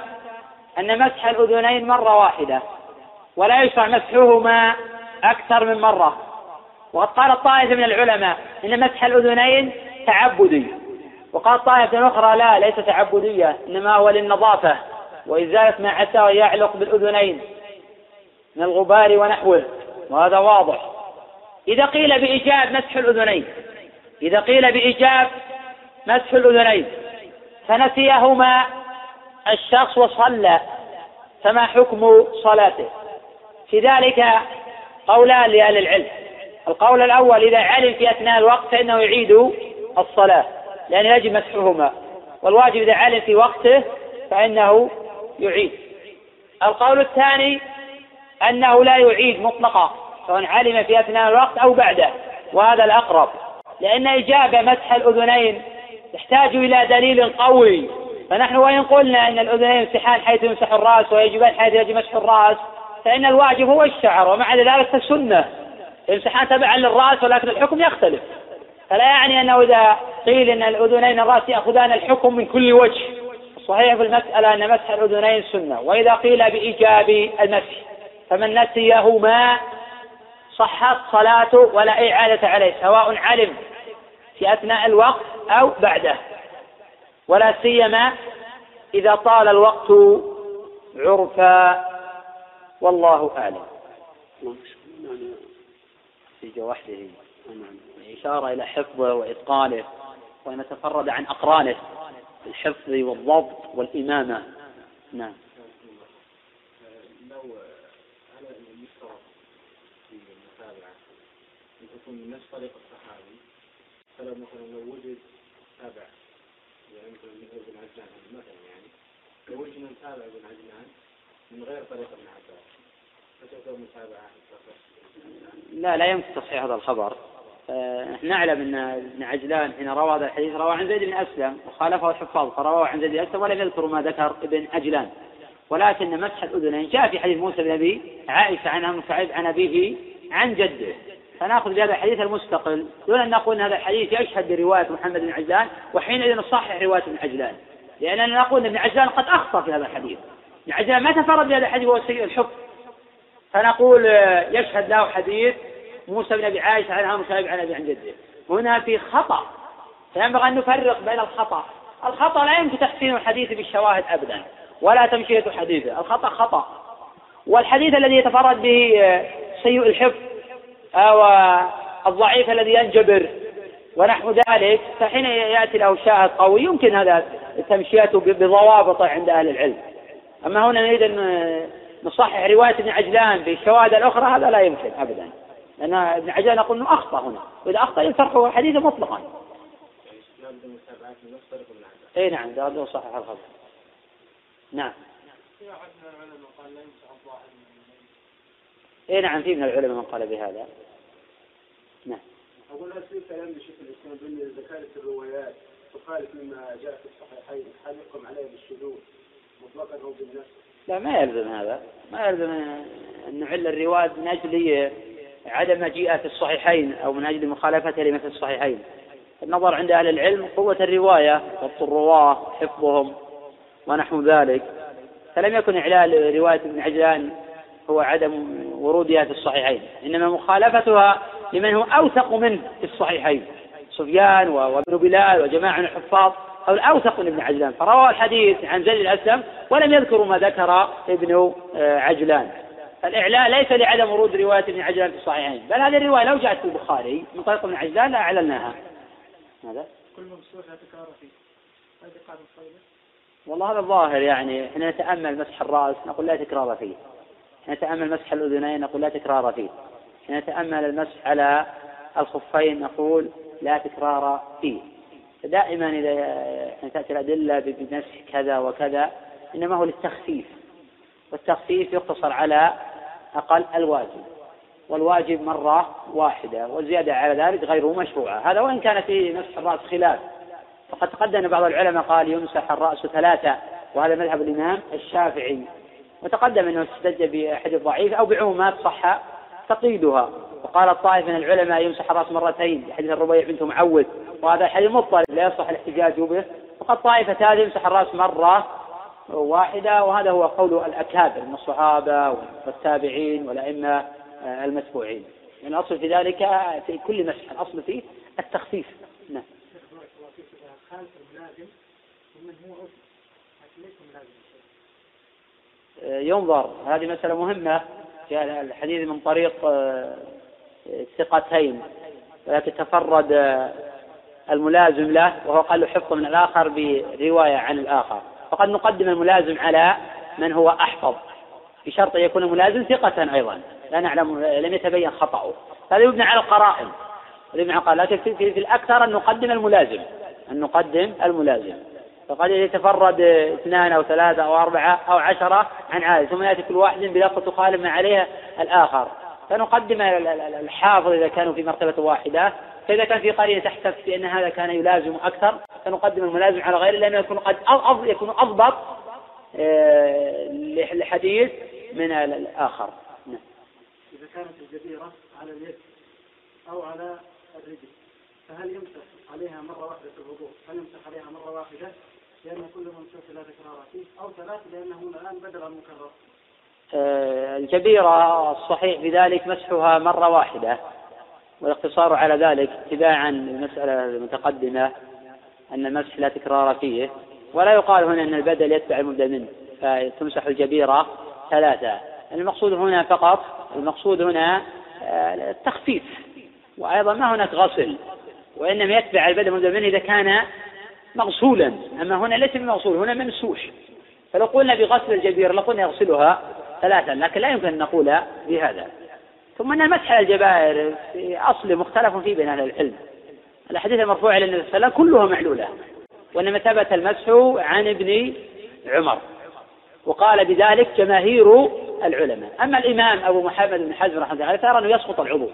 أن مسح الأذنين مرة واحدة ولا يشرع مسحهما أكثر من مرة. وقد قال طائفة من العلماء إن مسح الأذنين تعبدي. وقال طائفة أخرى لا ليس تعبدية إنما هو للنظافة. وإزالة ما عسى يعلق بالأذنين من الغبار ونحوه. وهذا واضح. إذا قيل بإيجاب مسح الأذنين إذا قيل بإيجاب مسح الأذنين فنسيهما الشخص وصلى فما حكم صلاته؟ في ذلك قولان لأهل العلم. القول الأول إذا علم في أثناء الوقت فإنه يعيد الصلاة لأن يجب مسحهما. والواجب إذا علم في وقته فإنه يعيد. القول الثاني أنه لا يعيد مطلقا سواء علم في أثناء الوقت أو بعده وهذا الأقرب. لأن إجابة مسح الأذنين تحتاج إلى دليل قوي. فنحن وإن قلنا أن الأذنين يمسحان حيث يمسح الرأس ويجبان حيث يجب مسح الرأس فإن الواجب هو الشعر ومع ذلك فالسنة يمسحان تبعا للرأس ولكن الحكم يختلف. فلا يعني أنه إذا قيل أن الأذنين الرأس يأخذان الحكم من كل وجه. الصحيح في المسألة أن مسح الأذنين سنة وإذا قيل بإيجاب المسح فمن نسيهما صحت صلاته ولا إعادة عليه سواء علم في أثناء الوقت أو بعده. ولا سيما إذا طال الوقت عرفا والله أعلم. في وحده إشارة إلى حفظه وإتقانه وأن يتفرد عن أقرانه بالحفظ والضبط والإمامة. نعم. يكون من نفس طريق الصحابي فلو مثلا لو وجد تابع مثلا مثل ابن عجلان مثلا يعني لو وجد من تابع ابن عجلان من غير ابن عباس لا لا يمكن تصحيح هذا الخبر. آه، نعلم إن ابن عجلان حين روى هذا الحديث روى عن زيد بن أسلم وخالفه الحفاظ فروى عن زيد بن أسلم ولم يذكروا ما ذكر ابن عجلان. ولكن مسح الأذنين. جاء في حديث موسى بن أبي عائشة عن ام سعيد عن أبيه عن جده. فناخذ بهذا الحديث المستقل دون أن نقول إن هذا الحديث يشهد برواية محمد بن عجلان وحينئذ نصحح رواية ابن عجلان. لأننا نقول إن ابن عجلان قد أخطأ في هذا الحديث. ابن عجلان ما تفرد بهذا الحديث وهو سيء الحفظ فنقول يشهد له حديث موسى بن أبي عائشة عن عمرو عن ابي عن جده. هنا في خطأ. فينبغي أن نفرق بين الخطأ. الخطأ لا يمكن تحسين الحديث بالشواهد ابدا ولا تمشية حديثه. الخطأ خطأ. والحديث الذي يتفرد به سيء الحفظ. أو الضعيف الذي ينجبر. ونحو ذلك فحين يأتي له شاهد قوي يمكن هذا تمشيته بضوابطه عند أهل العلم. أما هنا نريد أن نصحح رواية ابن عجلان بالشواهد الأخرى هذا لا يمكن أبدا. لأن ابن عجلان نقول أنه أخطأ هنا. وإذا أخطأ ينفرح حديثه مطلقا. إي نعم لابد نصحح الخبر. نعم. اي نعم في من العلماء من قال بهذا. نعم. أقول هل في كلام لشيخ الإسلام بأن كانت الروايات تخالف مما جاء في الصحيحين هل يحكم عليها بالشذوذ مطلقا أو بالنفس؟ لا ما يلزم هذا. ما يلزم أن نعل الرواية من أجل عدم مجيئة في الصحيحين أو من أجل مخالفتها لمثل الصحيحين. النظر عند أهل العلم قوة الرواية ضبط الرواة حفظهم ونحو ذلك. فلم يكن إعلال رواية ابن عجلان هو عدم ورودها في الصحيحين. إنما مخالفتها لمن هو أوثق منه في الصحيحين. سفيان وابن بلال وجماعة من الحفاظ أو الأوثق من ابن عجلان. فروى الحديث عن زيد الأسلم ولم يذكروا ما ذكر ابن آه، عجلان. الإعلان ليس لعدم ورود رواية ابن عجلان في الصحيحين. بل هذه الرواية لو جاءت في البخاري من طريق ابن عجلان لا هذا كل ممسوح لا تكرار فيه. هذه قاعدة والله هذا الظاهر يعني إحنا نتأمل مسح الرأس نقول لا تكرار فيه. نتأمل مسح الأذنين نقول لا تكرار فيه. نتأمل المسح على الخفين نقول لا تكرار فيه. فدائما إذا تأتي الأدلة بمسح كذا وكذا إنما هو للتخفيف. والتخفيف يقتصر على أقل الواجب. والواجب مرة واحدة والزيادة على ذلك غير مشروعة. هذا وإن كان في مسح الرأس خلاف. فقد تقدم بعض العلماء قال يمسح الرأس ثلاثة وهذا مذهب الإمام الشافعي. وتقدم أنه استدج بأحد الضعيف أو بعمومات صح تقييدها. وقال الطائف من العلماء يمسح الرأس مرتين حديث الربيع بنت معوذ وهذا حديث مضطرب لا يصح الاحتجاج به. وقد طائفة هذه يمسح الرأس مرة واحدة وهذا هو قول الأكابر من الصحابة والتابعين والأئمة المتبوعين. يعني الأصل في ذلك في كل مسح الأصل فيه التخفيف. نعم. ينظر. هذه مسألة مهمة في الحديث من طريق آه، ثقتين. ولكن تفرد آه، الملازم له وهو قال له حفظ من الآخر برواية عن الآخر. فقد نقدم الملازم على من هو أحفظ. بشرط أن يكون الملازم ثقة أيضا. لا نعلم لم يتبين خطأه. هذا يبنى على القرائن. على القرائن. لكن في, في, في الأكثر أن نقدم الملازم. أن نقدم الملازم. فقد يتفرد اثنان أو ثلاثة أو أربعة أو عشرة عن عادة ثم يأتي كل واحد بلفظ تخالف ما عليها الآخر. فنقدم الحافظ إذا كانوا في مرتبة واحدة. فإذا كان في قرية تحتف بأن هذا كان يلازم أكثر فنقدم الملازم على غيره لأنه يكون قد يكون أضبط آه، للحديث من الآخر. نعم. إذا كانت الجزيرة على اليد أو على الرجل فهل يمسح عليها مرة واحدة في الوضوء؟ هل يمسح عليها مرة واحدة؟ لأن لا تكرار فيه أو لأنه الآن بدل آه، الكبيرة الصحيح بذلك مسحها مرة واحدة والاقتصار على ذلك اتباعا للمسألة المتقدمة أن المسح لا تكرار فيه ولا يقال هنا أن البدل يتبع المبدأ منه فتمسح الجبيرة ثلاثة. المقصود هنا فقط المقصود هنا آه، التخفيف وأيضا ما هناك غسل وإنما يتبع البدن المبدل منه إذا كان مغسولا. أما هنا ليس بمغسول هنا ممسوح. فلو قلنا بغسل الجبير لقلنا يغسلها ثلاثا لكن لا يمكن أن نقول بهذا. ثم أن المسح على الجبائر في أصل مختلف فيه بين أهل العلم. الأحاديث المرفوعة إلى النبي صلى الله عليه وسلم كلها معلولة. وإنما ثبت المسح عن ابن عمر. وقال بذلك جماهير العلماء. أما الإمام أبو محمد بن حزم رحمه الله فيرى أنه يسقط العضو.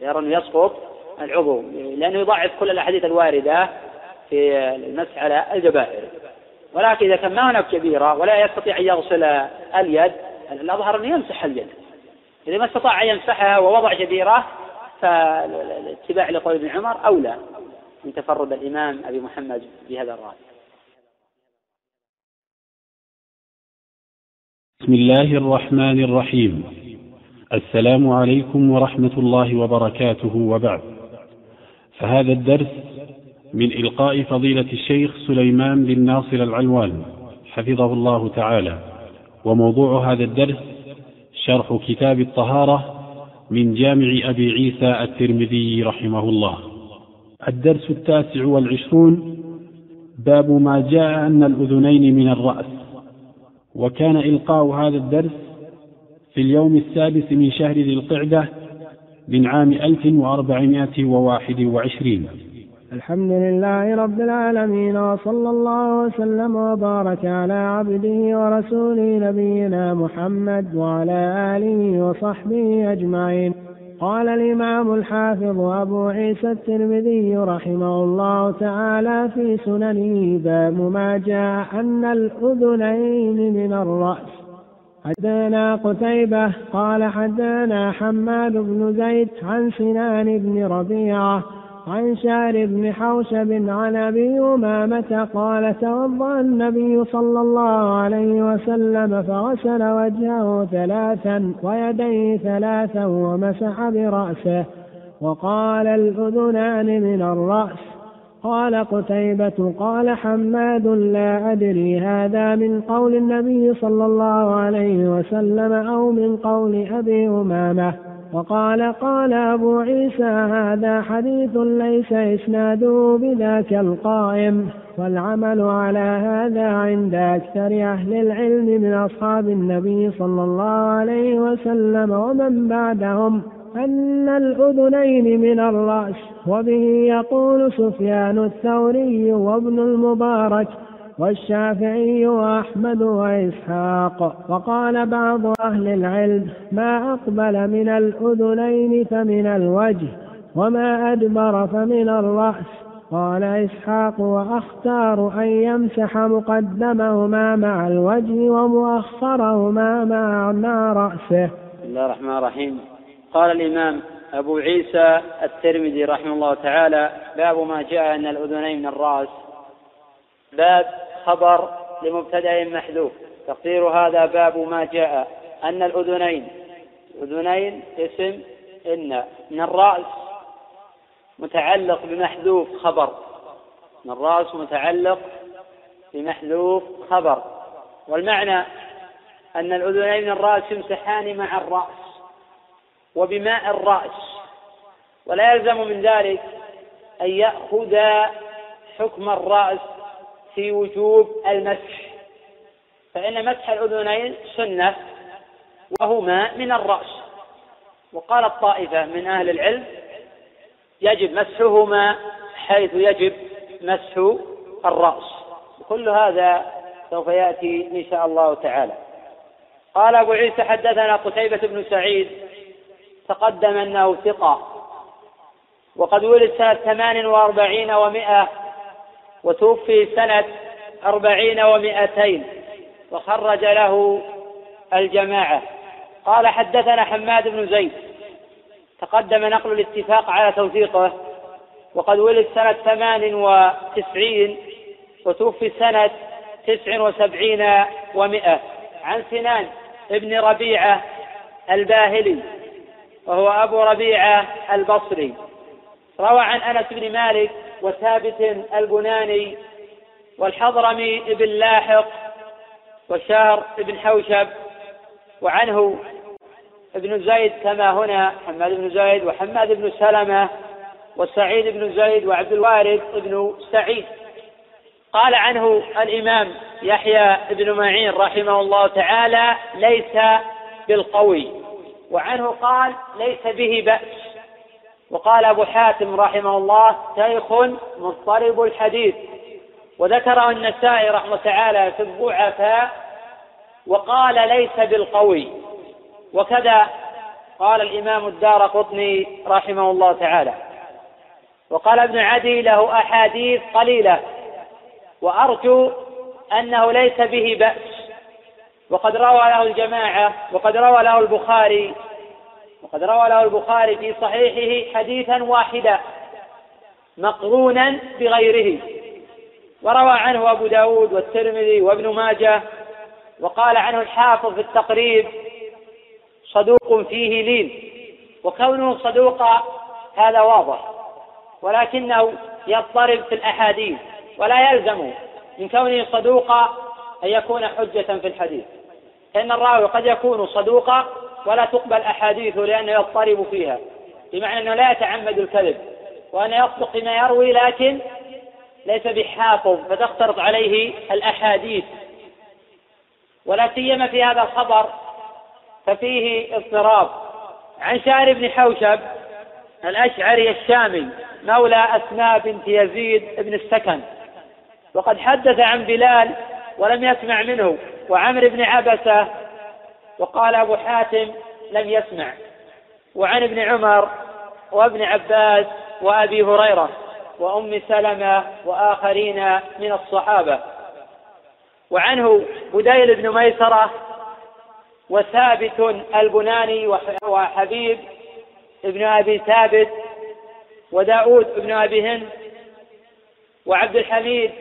يرى أنه يسقط العضو لأنه يضعف كل الأحاديث الواردة في المسح على الجبائر. ولكن إذا كان ما هناك كبيرة ولا يستطيع أن يغسل اليد الأظهر أنه يمسح اليد. إذا ما استطاع أن يمسحها ووضع جبيرة فالاتباع لقول ابن عمر أولى من تفرد الإمام أبي محمد بهذا الرأي. بسم الله الرحمن الرحيم. السلام عليكم ورحمة الله وبركاته وبعد. فهذا الدرس من إلقاء فضيلة الشيخ سليمان بن ناصر العلوان حفظه الله تعالى. وموضوع هذا الدرس شرح كتاب الطهارة من جامع أبي عيسى الترمذي رحمه الله. الدرس التاسع والعشرون باب ما جاء أن الأذنين من الرأس. وكان إلقاء هذا الدرس في اليوم السادس من شهر ذي القعدة من عام 1421 الحمد لله رب العالمين وصلى الله وسلم وبارك على عبده ورسوله نبينا محمد وعلى آله وصحبه أجمعين. قال الإمام الحافظ أبو عيسى الترمذي رحمه الله تعالى في سننه باب ما جاء أن الأذنين من الرأس. حدثنا قتيبة قال حدثنا حماد بن زيد عن سنان بن ربيعة عن شار بن حوشب عن أبي أمامة قال توضا النبي صلى الله عليه وسلم فغسل وجهه ثلاثا ويديه ثلاثا ومسح برأسه وقال الأذنان من الرأس. قال قتيبة قال حماد لا أدري هذا من قول النبي صلى الله عليه وسلم أو من قول أبي أمامة. وقال قال أبو عيسى هذا حديث ليس إسناده بذاك القائم والعمل على هذا عند أكثر أهل العلم من أصحاب النبي صلى الله عليه وسلم ومن بعدهم أن الأذنين من الرأس وبه يقول سفيان الثوري وابن المبارك والشافعي وأحمد وإسحاق. وقال بعض أهل العلم ما أقبل من الأذنين فمن الوجه وما أدبر فمن الرأس. قال إسحاق وأختار أن يمسح مقدمهما مع الوجه ومؤخرهما مع, رأسه. بسم الله الرحمن الرحيم. قال الإمام أبو عيسى الترمذي رحمه الله تعالى باب ما جاء أن الأذنين من الرأس. باب خبر لمبتدأ محذوف. تقدير هذا باب ما جاء. أن الأذنين أذنين اسم إن من الرأس متعلق بمحذوف خبر. من الرأس متعلق بمحذوف خبر. والمعنى أن الأذنين من الرأس يمسحان مع الرأس وبماء الرأس. ولا يلزم من ذلك أن يأخذ حكم الرأس في وجوب المسح. فإن مسح الأذنين سنة وهما من الرأس. وقال الطائفة من أهل العلم يجب مسحهما حيث يجب مسح الرأس. كل هذا سوف يأتي إن شاء الله تعالى. قال أبو عيسى حدثنا قتيبة بن سعيد تقدم أنه ثقة وقد ولد سنة ثمان وأربعين ومائة وتوفي سنة أربعين ومائتين وخرج له الجماعة. قال حدثنا حماد بن زيد تقدم نقل الاتفاق على توثيقه وقد ولد سنة ثمان وتسعين وتوفي سنة تسع وسبعين ومائة عن سنان ابن ربيعة الباهلي وهو أبو ربيعة البصري. روى عن أنس بن مالك وثابت البناني والحضرمي بن لاحق وشهر بن حوشب وعنه ابن زيد كما هنا حماد بن زيد وحماد بن سلمة وسعيد بن زيد وعبد الوارث بن سعيد. قال عنه الإمام يحيى بن معين رحمه الله تعالى ليس بالقوي. وعنه قال ليس به بأس. وقال أبو حاتم رحمه الله شيخ مضطرب الحديث. وذكره النسائي رحمه تعالى في الضعفاء وقال ليس بالقوي. وكذا قال الإمام الدار قطني رحمه الله تعالى. وقال ابن عدي له أحاديث قليلة. وأرجو أنه ليس به بأس. وقد روى له الجماعة وقد روى له البخاري وقد روى له البخاري في صحيحه حديثا واحدا مقرونا بغيره. وروى عنه أبو داود والترمذي وابن ماجه وقال عنه الحافظ في التقريب صدوق فيه لين. وكونه صدوقا هذا واضح ولكنه يضطرب في الأحاديث ولا يلزم من كونه صدوقا أن يكون حجة في الحديث. فإن الراوي قد يكون صدوقا ولا تقبل أحاديثه لأنه يضطرب فيها بمعنى أنه لا يتعمد الكذب وأنه يصدق فيما يروي لكن ليس بحافظ فتختلط عليه الأحاديث. ولا سيما في هذا الخبر ففيه اضطراب. عن شعر بن حوشب الأشعري الشامي مولى أسماء بنت يزيد بن السكن وقد حدث عن بلال ولم يسمع منه وعمر بن عبسة وقال أبو حاتم لم يسمع. وعن ابن عمر وابن عباس وأبي هريرة وأم سلمة وآخرين من الصحابة. وعنه بديل بن ميسرة وثابت البناني وحبيب ابن أبي ثابت وداود ابن أبي هند وعبد الحميد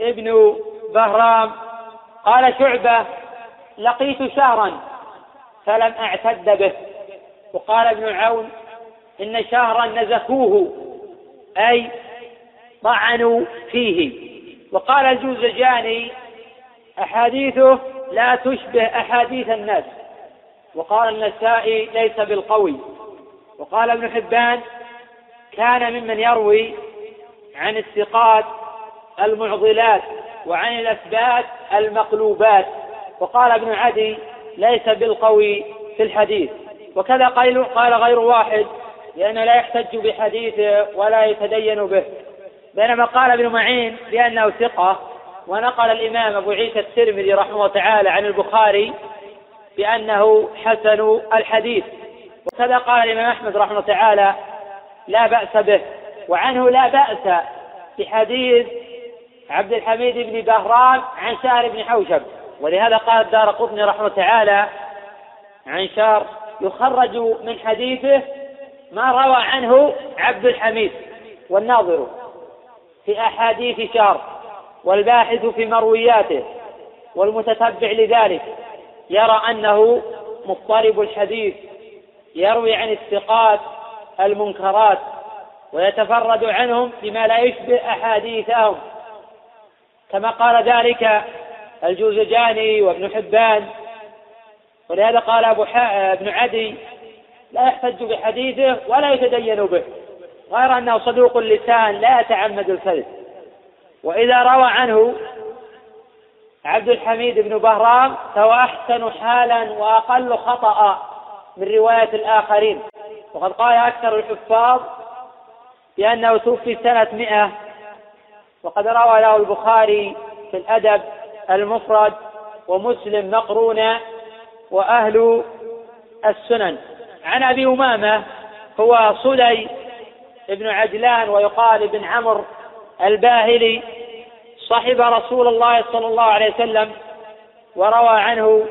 ابن بهرام. قال شعبة لقيت شهرا فلم أعتد به. وقال ابن عون إن شهرا نزفوه أي طعنوا فيه. وقال الجوزجاني أحاديثه لا تشبه أحاديث الناس. وقال النسائي ليس بالقوي. وقال ابن حبان كان ممن يروي عن الثقات المعضلات وعن الأثبات المقلوبات. وقال ابن عدي ليس بالقوي في الحديث. وكذا قال غير واحد لأنه لا يحتج بحديثه ولا يتدين به. بينما قال ابن معين بأنه ثقة ونقل الإمام أبو عيسى الترمذي رحمه الله تعالى عن البخاري بأنه حسن الحديث. وكذا قال الإمام أحمد رحمه الله تعالى لا بأس به وعنه لا بأس بحديث عبد الحميد بن بهرام عن شهر بن حوشب. ولهذا قال الدار قطني رحمه تعالى عن شهر يخرج من حديثه ما روى عنه عبد الحميد والناظر في أحاديث شهر والباحث في مروياته والمتتبع لذلك يرى أنه مضطرب الحديث يروي عن الثقات المنكرات ويتفرد عنهم بما لا يشبه أحاديثهم. كما قال ذلك الجوزجاني وابن حبان. ولهذا قال أبو ابن عدي لا يحتج بحديثه ولا يتدين به. غير أنه صدوق اللسان لا يتعمد الكذب وإذا روى عنه عبد الحميد بن بهرام فهو أحسن حالا وأقل خطأ من رواية الآخرين. وقد قال أكثر الحفاظ بأنه توفي سنة مئة. وقد روى له البخاري في الأدب المفرد ومسلم مقرونا وأهل السنن. عن أبي أمامة هو صلي بن عجلان ويقال ابن عمرو الباهلي صحب رسول الله صلى الله عليه وسلم وروى عنه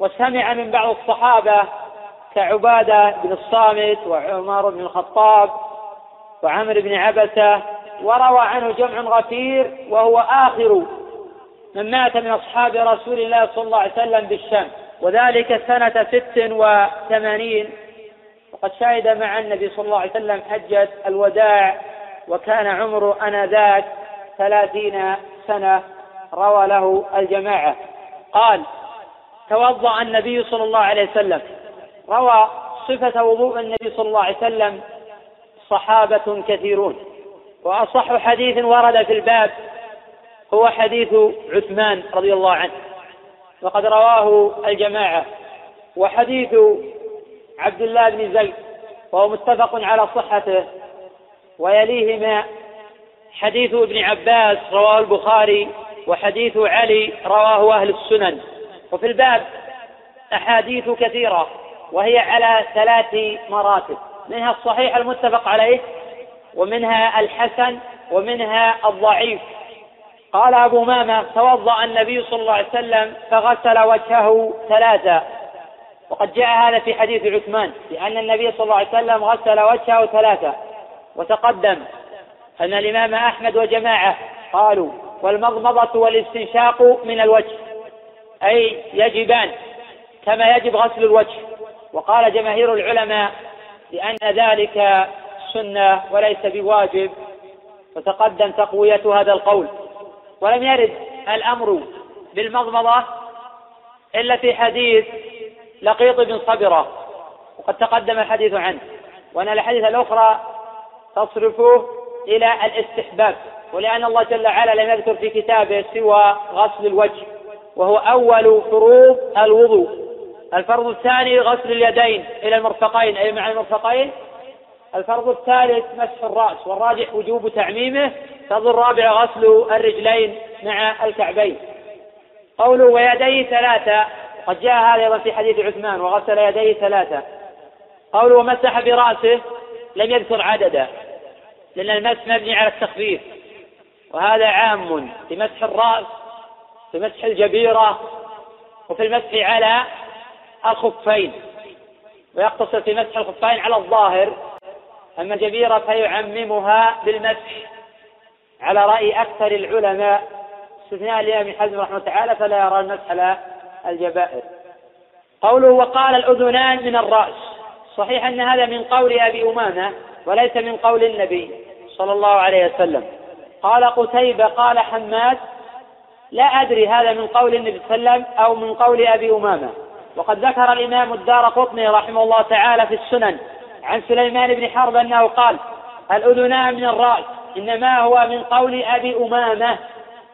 وسمع من بعض الصحابة كعبادة بن الصامت وعمر بن الخطاب وعمر بن عبسة وروى عنه جمع غفير وهو آخر من مات من أصحاب رسول الله صلى الله عليه وسلم بالشام. وذلك سنة ست وثمانين. وقد شهد مع النبي صلى الله عليه وسلم حجة الوداع وكان عمره أنذاك ثلاثين سنة. روى له الجماعة. قال توضأ النبي صلى الله عليه وسلم. روى صفة وضوء النبي صلى الله عليه وسلم صحابة كثيرون. وأصح حديث ورد في الباب هو حديث عثمان رضي الله عنه. وقد رواه الجماعة. وحديث عبد الله بن زيد. وهو متفق على صحته. ويليهما حديث ابن عباس رواه البخاري. وحديث علي رواه أهل السنن. وفي الباب أحاديث كثيرة. وهي على ثلاث مراتب. منها الصحيح المتفق عليه. ومنها الحسن. ومنها الضعيف. قال أبو مامة توضأ النبي صلى الله عليه وسلم فغسل وجهه ثلاثا وقد جاء هذا في حديث عثمان لأن النبي صلى الله عليه وسلم غسل وجهه ثلاثا وتقدم أن الإمام أحمد وجماعة قالوا والمضمضة والاستنشاق من الوجه أي يجبان كما يجب غسل الوجه وقال جماهير العلماء لأن ذلك سنة وليس بواجب. وتقدم تقوية هذا القول. ولم يرد الأمر بالمضمضة إلا في حديث لقيط بن صبرة وقد تقدم الحديث عنه. وأن الحديث الأخرى تصرفه إلى الاستحباب ولأن الله جل وعلا لم يذكر في كتابه سوى غسل الوجه وهو أول فروض الوضوء. الفرض الثاني غسل اليدين إلى المرفقين أي مع المرفقين الفرض الثالث مسح الرأس والراجح وجوب تعميمه. الفرض الرابع غسل الرجلين مع الكعبين. قوله ويديه ثلاثة قد جاء هذا أيضا في حديث عثمان وغسل يديه ثلاثة. قوله ومسح برأسه لم يذكر عددا لأن المسح مبني على التخفيف. وهذا عام في مسح الرأس في مسح الجبيرة وفي المسح على الخفين. ويقتصر في مسح الخفين على الظاهر. أما الجبيرة فيعممها بالمسح. على رأي أكثر العلماء استثناء لأبي حزم رحمه تعالى فلا يرى المسح على الجبائر. قوله وقال الأذنان من الرأس. صحيح أن هذا من قول أبي أمامة وليس من قول النبي صلى الله عليه وسلم. قال قتيبة قال حماد لا أدري هذا من قول النبي صلى الله عليه وسلم أو من قول أبي أمامة. وقد ذكر الإمام الدار قطني رحمه الله تعالى في السنن عن سليمان بن حرب أنه قال الأذنان من الرأس إنما هو من قول أبي أمامة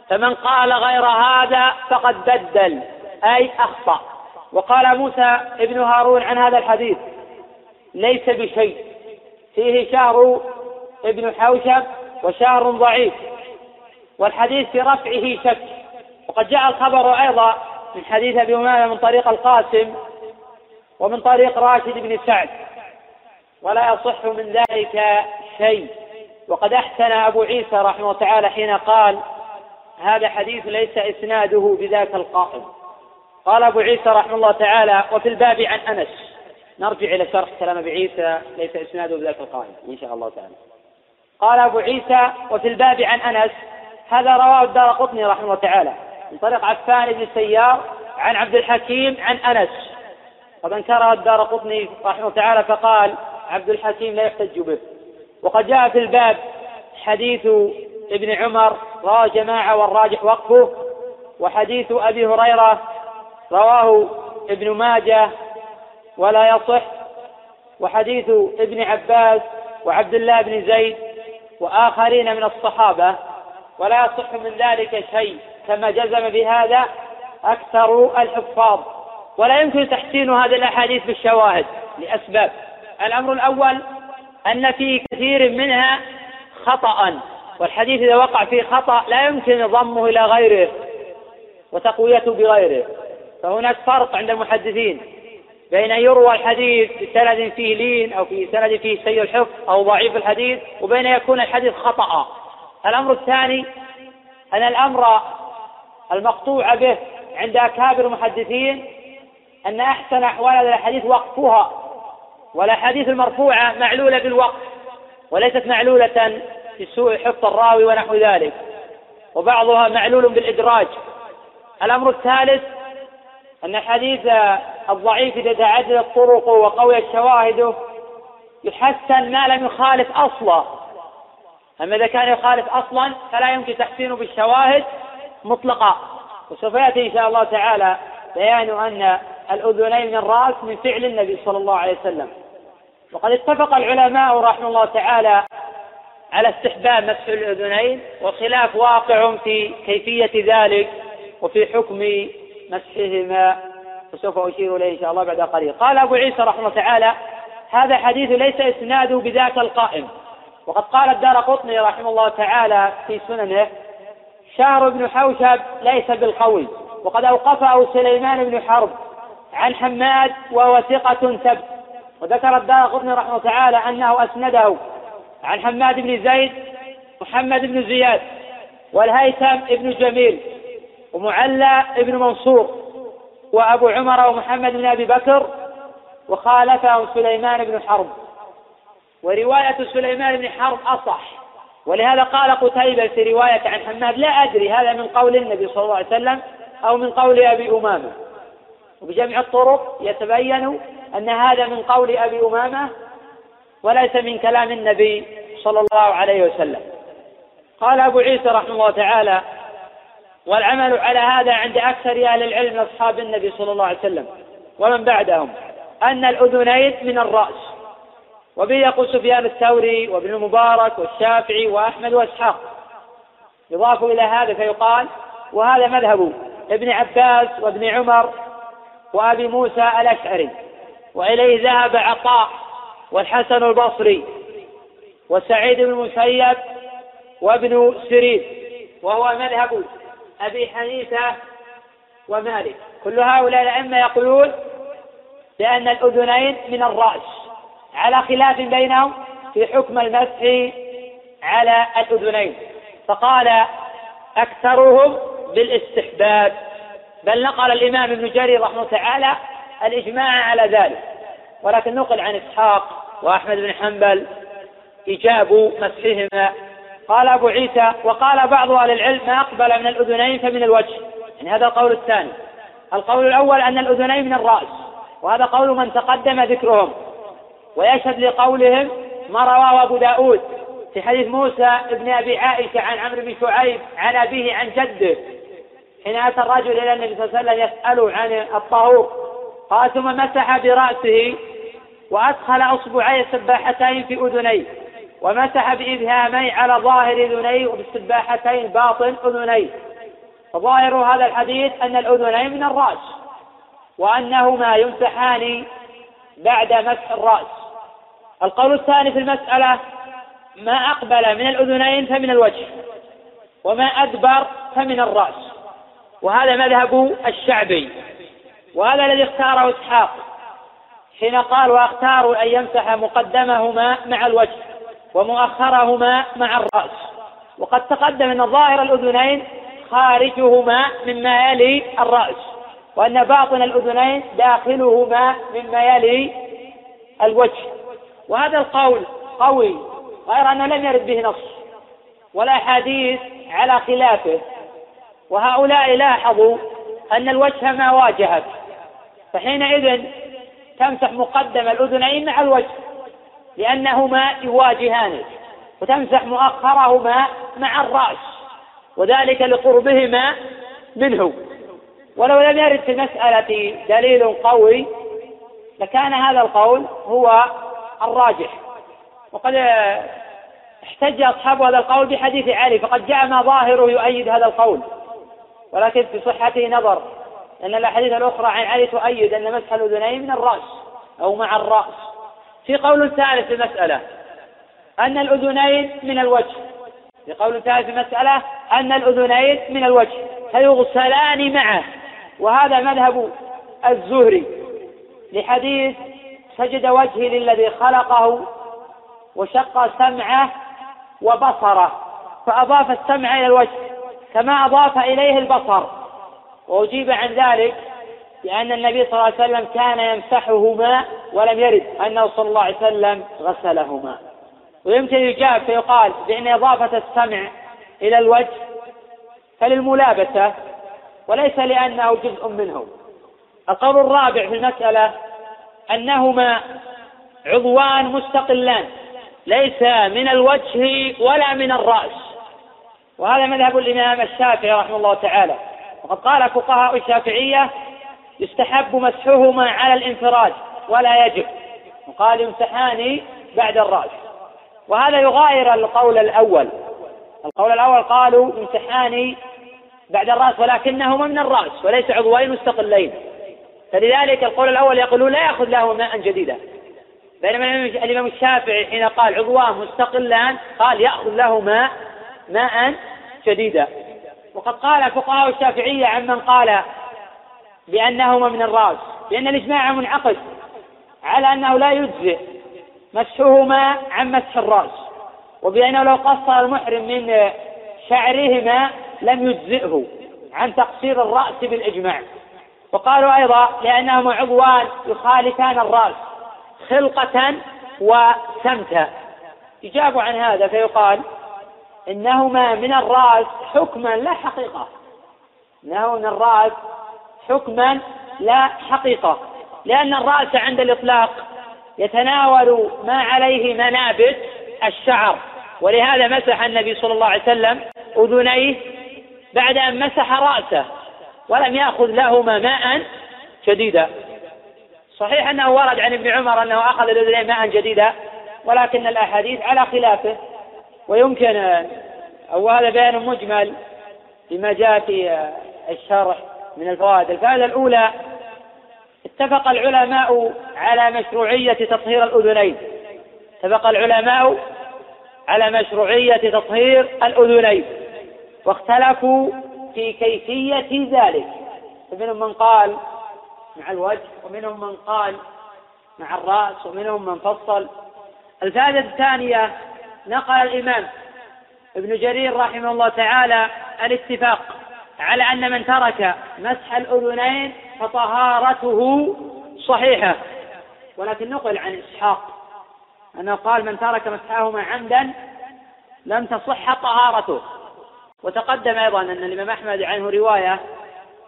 فمن قال غير هذا فقد بدل أي أخطأ. وقال موسى ابن هارون عن هذا الحديث ليس بشيء فيه شهر ابن حوشب وشهر ضعيف والحديث في رفعه شك. وقد جاء الخبر أيضا من حديث أبي أمامة من طريق القاسم ومن طريق راشد بن سعد. ولا يصح من ذلك شيء. وقد أحسن أبو عيسى رحمه الله تعالى حين قال هذا حديث ليس إسناده بذاك القائم قال أبو عيسى رحمه الله تعالى وفي الباب عن أنس. نرجع إلى شرح كلام أبي عيسى ليس إسناده بذاك القائم إن شاء الله تعالى. قال أبو عيسى وفي الباب عن أنس. هذا رواه الدار قطني رحمه الله تعالى من طريق عفان بن سيار عن عبد الحكيم عن أنس. قد أنكره الدار قطني رحمه الله تعالى فقال عبد الحكيم لا يحتج به. وقد جاء في الباب حديث ابن عمر رواه جماعة والراجح وقفه وحديث أبي هريرة رواه ابن ماجه ولا يصح وحديث ابن عباس وعبد الله بن زيد وآخرين من الصحابة. ولا يصح من ذلك شيء. كما جزم بهذا أكثر الحفاظ. ولا يمكن تحسين هذه الأحاديث بالشواهد لأسباب. الأمر الأول أن في كثير منها خطأ والحديث إذا وقع فيه خطأ لا يمكن ضمه إلى غيره وتقويته بغيره. فهناك فرق عند المحدثين بين أن يروى الحديث بسند فيه لين أو في سند فيه سيء الحفظ أو ضعيف الحديث وبين يكون الحديث خطأ. الأمر الثاني أن الأمر المقطوع به عند أكابر المحدثين أن أحسن أحوال هذا الحديث وقفها. والأحاديث المرفوعة معلولة بالوقف وليست معلولة في سوء حفظ الراوي ونحو ذلك وبعضها معلول بالإدراج. الأمر الثالث أن الحديث الضعيف إذا تعددت طرقه وقويت شواهده يحسن ما لم يخالف أصلا. أما إذا كان يخالف أصلا فلا يمكن تحسينه بالشواهد مطلقا وسوف يأتي إن شاء الله تعالى بيان أن الأذنين من الرأس من فعل النبي صلى الله عليه وسلم. وقد اتفق العلماء رحمه الله تعالى على استحباب مسح الأذنين والخلاف واقع في كيفية ذلك وفي حكم مسحهما وسوف أشير إليه إن شاء الله بعد قليل. قال أبو عيسى رحمه الله تعالى هذا حديث ليس إسناده بذاك القائم. وقد قال الدار قطني رحمه الله تعالى في سننه شهر بن حوشب ليس بالقوي وقد أوقفه سليمان بن حرب عن حماد وهو ثقة ثبت. وذكر الدار قطني رحمه تعالى أنه أسنده عن حماد بن زيد محمد بن زياد والهيثم بن جميل ومعلى بن منصور وأبو عمر ومحمد بن أبي بكر وخالفهم سليمان بن حرب. ورواية سليمان بن حرب أصح. ولهذا قال قتيبة في رواية عن حماد لا أدري هذا من قول النبي صلى الله عليه وسلم أو من قول أبي أمامة. وبجمع الطرق يتبين أن هذا من قول أبي أمامة وليس من كلام النبي صلى الله عليه وسلم. قال أبو عيسى رحمه الله تعالى والعمل على هذا عند أكثر أهل العلم أصحاب النبي صلى الله عليه وسلم ومن بعدهم أن الأذنين من الرأس وبه يقول سفيان الثوري وابن المبارك والشافعي وأحمد وإسحاق. يضاف إلى هذا فيقال وهذا مذهب ابن عباس وابن عمر وأبي موسى الأشعري. وإليه ذهب عطاء والحسن البصري وسعيد بن المسيب وابن سيرين وهو مذهب أبي حنيفة ومالك. كل هؤلاء الأئمة يقولون بأن الأذنين من الرأس على خلاف بينهم في حكم المسح على الأذنين. فقال أكثرهم بالإستحباب. بل نقل الإمام ابن جرير رحمه تعالى الإجماع على ذلك. ولكن نقل عن إسحاق وأحمد بن حنبل إيجاب مسحهما. قال أبو عيسى وقال بعض أهل العلم ما أقبل من الأذنين فمن الوجه. يعني هذا القول الثاني. القول الأول أن الأذنين من الرأس وهذا قول من تقدم ذكرهم. ويشهد لقولهم ما رواه أبو داود في حديث موسى ابن أبي عائشة عن عمرو بن شعيب عن أبيه عن جده. حين أتى الرجل إلى النبي صلى الله عليه وسلم يسأله عن الطهور قال ثم مسح برأسه وأدخل أصبعي السباحتين في أذنيه ومسح بإبهامي على ظاهر أذنيه وبالسباحتين باطن أذنيه فظاهر هذا الحديث أن الأذنين من الرأس وأنهما يمسحان بعد مسح الرأس. القول الثاني في المسألة ما أقبل من الأذنين فمن الوجه وما أدبر فمن الرأس. وهذا مذهب الشعبي. وهذا الذي اختاره إسحاق. حين قال واختاروا أن يمسح مقدمهما مع الوجه ومؤخرهما مع الرأس. وقد تقدم أن ظاهر الأذنين خارجهما مما يلي الرأس وأن باطن الأذنين داخلهما مما يلي الوجه. وهذا القول قوي غير أنه لم يرد به نص ولا حديث على خلافه. وهؤلاء لاحظوا أن الوجه ما واجهك. فحينئذ تمسح مقدم الأذنين مع الوجه لأنهما يواجهانك وتمسح مؤخرهما مع الرأس وذلك لقربهما منه. ولو لم يرد في المسألة دليل قوي لكان هذا القول هو الراجح. وقد احتج أصحاب هذا القول بحديث علي فقد جاء ما ظاهره يؤيد هذا القول ولكن في صحته نظر. لأن الأحاديث الأخرى عن علي تؤيد أن مسح الأذنين من الرأس أو مع الرأس. في قول ثالث في المسألة أن الأذنين من الوجه. في قول ثالث في المسألة أن الأذنين من الوجه. فيغسلان معه. وهذا مذهب الزهري. لحديث سجد وجهي للذي خلقه وشق سمعه وبصره فأضاف السمع إلى الوجه كما أضاف إليه البصر. وأجيب عن ذلك لأن النبي صلى الله عليه وسلم كان يمسحهما ولم يرد أنه صلى الله عليه وسلم غسلهما. ويمكن يجاب فيقال بأن إضافة السمع إلى الوجه فللملابسة وليس لأنه جزء منه. القول الرابع في المسألة أنهما عضوان مستقلان ليس من الوجه ولا من الرأس. وهذا مذهب الإمام الشافعي رحمه الله تعالى. وقد قال فقهاء الشافعية يستحب مسحهما على الانفراد ولا يجب. وقال يمسحان بعد الرأس. وهذا يغاير القول الأول. القول الأول قالوا يمسحان بعد الرأس ولكنهما من الرأس وليس عضوين مستقلين. فلذلك القول الأول يقولون لا يأخذ له ماء جديدا. بينما الإمام الشافعي حين قال عضوان مستقلان قال يأخذ له ماء ماء جديدا. وقد قال فقهاء الشافعية عمن قال بأنهما من الرأس لأن الإجماع منعقد على أنه لا يجزئ مسحهما عن مسح الرأس وبأنه لو قصر المحرم من شعرهما لم يجزئه عن تقصير الرأس بالإجماع. وقالوا أيضا لأنهما عضوان يخالفان الرأس خلقة وسمتا. يجاب عن هذا فيقال إنهما من الرأس حكما لا حقيقة. إنه من الرأس حكما لا حقيقة. لأن الرأس عند الإطلاق يتناول ما عليه منابت الشعر. ولهذا مسح النبي صلى الله عليه وسلم أذنيه بعد أن مسح رأسه ولم يأخذ لهما ماء جديدا صحيح أنه ورد عن ابن عمر أنه أخذ الأذنين ماء جديدا ولكن الأحاديث على خلافه. ويمكن أو هذا بيان مجمل لما جاء في الشرح من الفوائد. الفائدة الأولى اتفق العلماء على مشروعية تطهير الأذنين. اتفق العلماء على مشروعية تطهير الأذنين. واختلفوا في كيفية ذلك. فمنهم من قال مع الوجه ومنهم من قال مع الرأس ومنهم من فصل. الفائدة الثانية نقل الإمام ابن جرير رحمه الله تعالى الاتفاق على أن من ترك مسح الأذنين فطهارته صحيحة. ولكن نقل عن إسحاق. أنه قال من ترك مسحهما عمدا لم تصح طهارته. وتقدم أيضا أن الإمام أحمد عنه رواية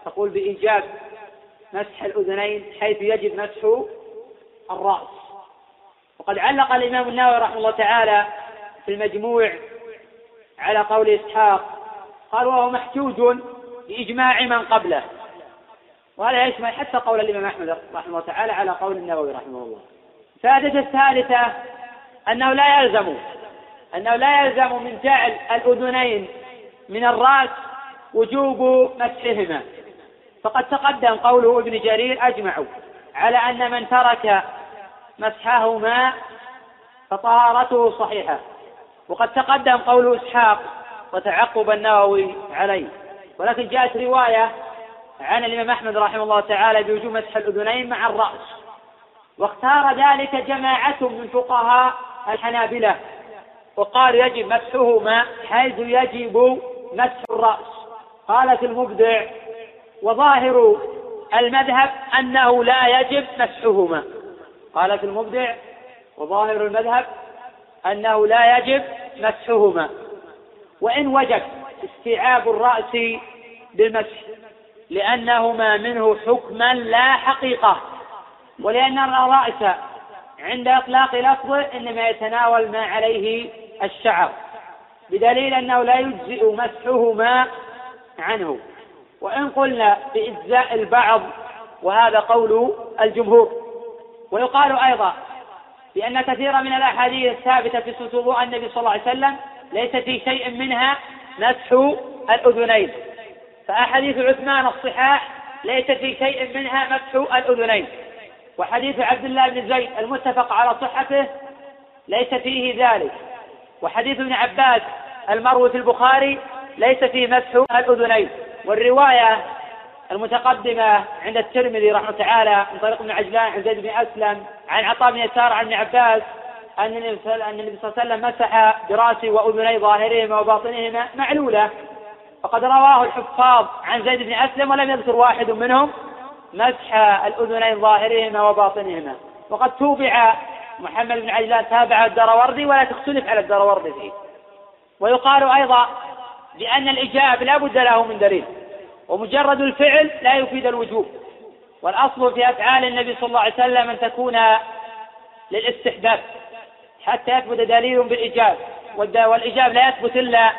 تقول بإيجاب مسح الأذنين حيث يجب مسح الرأس. وقد علق الإمام النووي رحمه الله تعالى في المجموع على قول إسحاق. قال وهو محجوج بإجماع من قبله. وهذا يشمل حتى قول الإمام أحمد رحمه الله تعالى على قول النووي رحمه الله. الفائدة الثالثة أنه لا يلزم أنه لا يلزم من جعل الأذنين من الرأس وجوب مسحهما. فقد تقدم قوله ابن جرير أجمعوا على أن من ترك مسحهما فطهارته صحيحة. وقد تقدم قول إسحاق وتعقب النووي عليه. ولكن جاءت رواية عن الإمام أحمد رحمه الله تعالى بوجوب مسح الأذنين مع الرأس. واختار ذلك جماعة من فقهاء الحنابلة. وقال يجب مسحهما حيث يجب مسح الرأس. قال في المبدع وظاهر المذهب أنه لا يجب مسحهما. قال في المبدع وظاهر المذهب أنه لا يجب مسحهما. وإن وجب استيعاب الرأس بالمسح لأنهما منه حكما لا حقيقة. ولأن الرأس عند إطلاق لفظه إنما يتناول ما عليه الشعر بدليل أنه لا يجزئ مسحهما عنه. وإن قلنا بإجزاء البعض وهذا قول الجمهور. ويقال أيضا بأن كثيرا من الأحاديث الثابتة في صفة وضوء النبي صلى الله عليه وسلم ليس في شيء منها مسح الأذنين. فأحاديث عثمان الصحاح ليس في شيء منها مسح الأذنين. وحديث عبد الله بن زيد المتفق على صحته ليس فيه ذلك. وحديث ابن عباس المروي في البخاري ليس فيه مسح الأذنين. والرواية المتقدمة عند الترمذي رحمه تعالى من طريق ابن عجلان عن زيد بن أسلم عن عطاء بن يسار عن ابن عباس أن النبي صلى الله عليه وسلم مسح برأسه وأذني ظاهرهما وباطنهما معلولة. وقد رواه الحفاظ عن زيد بن أسلم ولم يذكر واحد منهم مسح الأذنين ظاهرهما وباطنهما. وقد توبع محمد بن عجلان تابع الدروردي ولا تختلف على الدروردي فيه. ويقال أيضا بأن الإجاب لا بد له من دليل. ومجرد الفعل لا يفيد الوجوب. والأصل في أفعال النبي صلى الله عليه وسلم أن تكون للاستحباب حتى يثبت دليل بالإجاب والإجاب لا يثبت إلا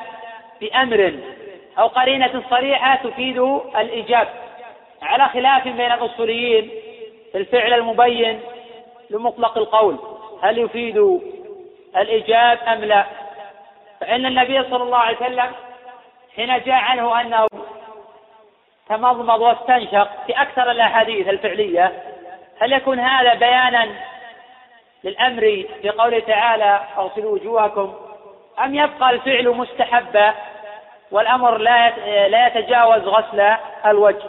بأمر أو قرينة صريحة تفيد الإجاب على خلاف بين الأصوليين في الفعل المبين لمطلق القول هل يفيد الإجاب أم لا؟ فإن النبي صلى الله عليه وسلم حين جاء عنه أنه تمضمض واستنشق في أكثر الأحاديث الفعلية. هل يكون هذا بيانا للأمر في قوله تعالى أغسلوا وجوهكم؟ أم يبقى الفعل مستحبا والأمر لا لا يتجاوز غسل الوجه؟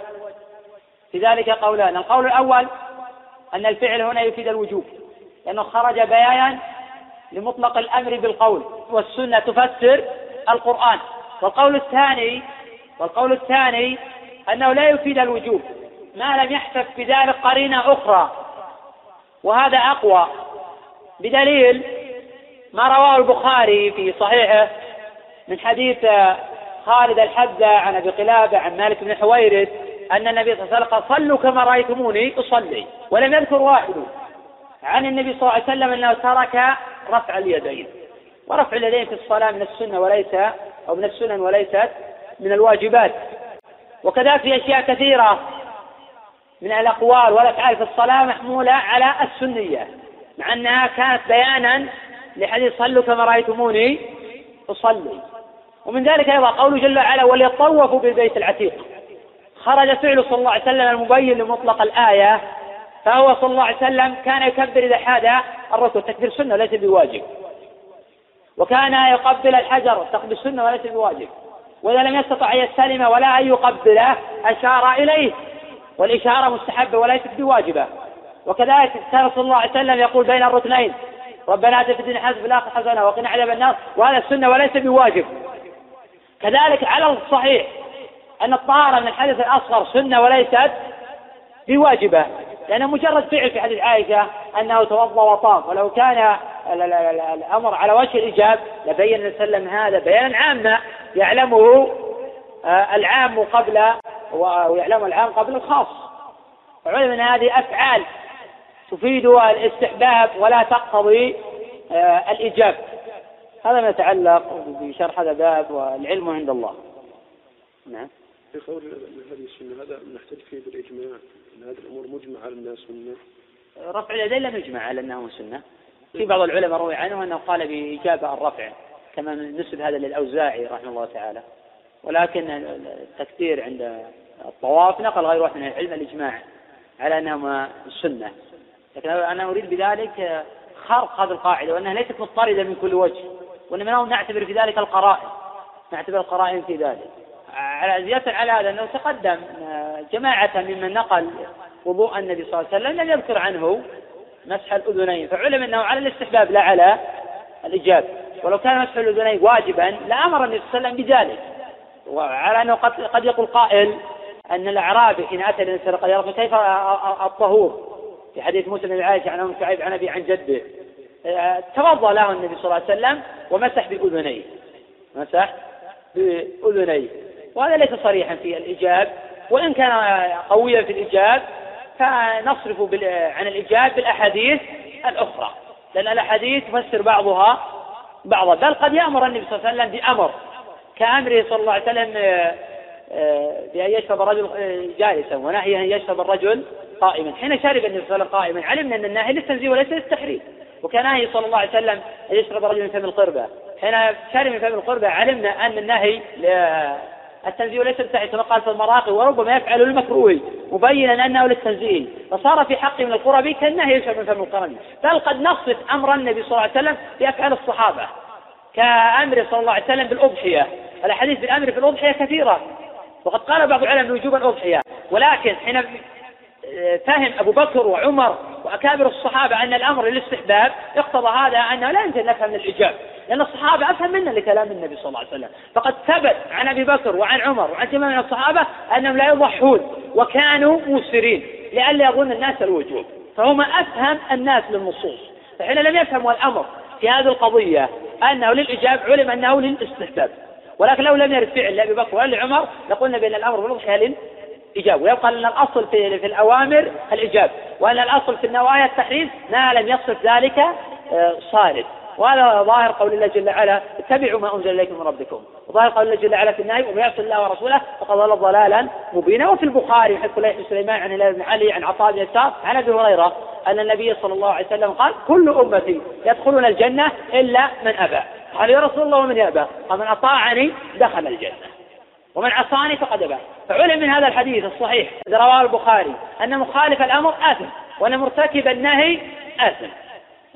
في ذلك قولان. القول الأول أن الفعل هنا يفيد الوجوب لأنه خرج بيانا لمطلق الأمر بالقول والسنة تفسر القرآن. والقول الثاني والقول الثاني أنه لا يفيد الوجوب ما لم يحسب بذلك قرينة أخرى. وهذا أقوى. بدليل ما رواه البخاري في صحيحه من حديث خالد الحذا عن أبي قلابة عن مالك بن حويرث أن النبي صلى الله عليه وسلم صلوا كما رأيتموني أصلي. ولم يذكر واحد. عن النبي صلى الله عليه وسلم أنه ترك رفع اليدين. ورفع اليدين في الصلاة من السنة وليس أو من السنن وليست من الواجبات. وكذا في أشياء كثيرة من الأقوال والافعال في الصلاة محمولة على السنية مع أنها كانت بيانا لحديث صلوا كما رأيتموني أصلي. ومن ذلك أيضا قوله جل وعلا وليطوفوا بالبيت العتيق خرج فعل صلى الله عليه وسلم المبين لمطلق الآية فهو صلى الله عليه وسلم كان يكبر إذا حاد الركوع. تكبير سنة ليس بواجب. وكان يقبل الحجر تقبل سنة وليس بواجب. وإذا لم يستطع أن يستلم ولا أن يقبله أشار إليه. والإشارة مستحبة وليست بواجبة. وكذلك كان رسول الله عليه وسلم يقول بين الركنين ربنا آتنا في الدنيا حسنة في الآخرة حسنة وقنا عذاب النار. وهذا السنة وليس بواجب. كذلك على الصحيح أن الطهاره من الحدث الأصغر سنة وليست بواجبة لأنه مجرد فعل في حديث عائشة أنه توضأ وطاف. ولو كان الأمر على وجه الإيجاب لبين النبي صلى الله عليه وسلم هذا بيانا عاما يعلمه آه، العام قبل ويعلمه العام قبل الخاص. وعلم أن هذه أفعال تفيد الاستحباب ولا تقتضي آه، الإيجاب. هذا ما يتعلق بشرح هذا الباب والعلم عند الله. نعم. في قول هذه السنة هذا نحتج فيه بالإجماع أن هذه الأمور مجمع على الناس سنة رفع اليدين لم يجمع على أنه سنة. في بعض العلماء روي عنه أنه قال بإجابة الرفع كما نسب هذا للأوزاعي رحمه الله تعالى. ولكن التكثير عند الطواف نقل غير واحد من العلم الإجماع على أنهما سنة. لكن أنا أريد بذلك خرق هذه القاعدة وأنها ليست مضطردة من كل وجه وإنما نعتبر في ذلك القرائن نعتبر القرائن في ذلك. على زيادة على هذا أنه تقدم جماعة ممن نقل وضوء النبي صلى الله عليه وسلم لم يذكر عنه مسح الأذنين. فعلم أنه على الاستحباب لا على الإجابة ولو كان مسح الأذنين واجبا لأمر النبي صلى الله عليه وسلم بذلك. وعلى أنه قد, قد يقول قائل أن الأعرابي حين أتى النبي قد يعرف كيف الطهور؟ في حديث موسى بن عائشة عن أم شعيب عن أبي عن جده. توضأ له النبي صلى الله عليه وسلم ومسح بأذنيه. مسح بأذنيه. وهذا ليس صريحا في الإيجاب. وإن كان قويا في الإيجاب فنصرف عن الإيجاب بالأحاديث الأخرى. لأن الأحاديث تفسر بعضها بعضا. بل قد يأمر النبي صلى الله عليه وسلم بأمر. كأمره صلى الله عليه وسلم آه، آه، بأن يشرب الرجل آه، جالسا ونهي أن يشرب الرجل قائما. حين شرب النبي صلى الله عليه وسلم قائما علمنا أن النهي للتنزيه وليس للتحريم. وكان صلى الله عليه وسلم أن يشرب الرجل من فم القربة. حين شرب من فم القربة علمنا أن النهي التنزيه ليس بالتحريم كما قال في المراقي وربما يفعل المكروه مبينا انه للتنزيه فصار في حق من القرب كالنهي يشرب من فم القرن بل قد نصف أمر النبي صلى الله عليه وسلم بأفعال الصحابة كأمر صلى الله عليه وسلم بالأضحية. الأحاديث بالأمر في الأضحية كثيرة وقد قال بعض العلماء بوجوب الأضحية. ولكن حين فهم أبو بكر وعمر وأكابر الصحابة أن الأمر للاستحباب اقتضى هذا انه لا يمكن نفهم من الاجابه لأن الصحابة أفهم منا لكلام النبي صلى الله عليه وسلم. فقد ثبت عن أبي بكر وعن عمر وعن جميع من الصحابة أنهم لا يضحون وكانوا موسرين لئلا يظن الناس الوجوب. فهم أفهم الناس للنصوص. فحين لم يفهموا الأمر في هذه القضية أنه للإجابة علم أنه للاستحباب. ولكن لو لم يرد فعل لأبي بكر ولا لعمر لقلنا بأن الأمر بالأضحية للإجابة ويبقى أن الأصل في, في الأوامر الإجابة وأن الأصل في النوايا التحريم ما لم يصف ذلك آه، صارف وهذا ظاهر قول الله جل وعلا اتبعوا ما أنزل إليكم من ربكم. وظاهر قول الله جل وعلا في النهي ومن يعصي الله ورسوله فقد ضل ضلالا مبينا. وفي البخاري حديث كليح سليمان عن هلال بن علي عن عطاء بن يسار عن أبي هريرة أن النبي صلى الله عليه وسلم قال كل امتي يدخلون الجنة إلا من أبى. قال يا رسول الله ومن يأبى؟ قال من أطاعني دخل الجنة. ومن عصاني فقد أبى. فعلم من هذا الحديث الصحيح رواه البخاري أن مخالف الأمر آثم وأن مرتكب النهي آثم.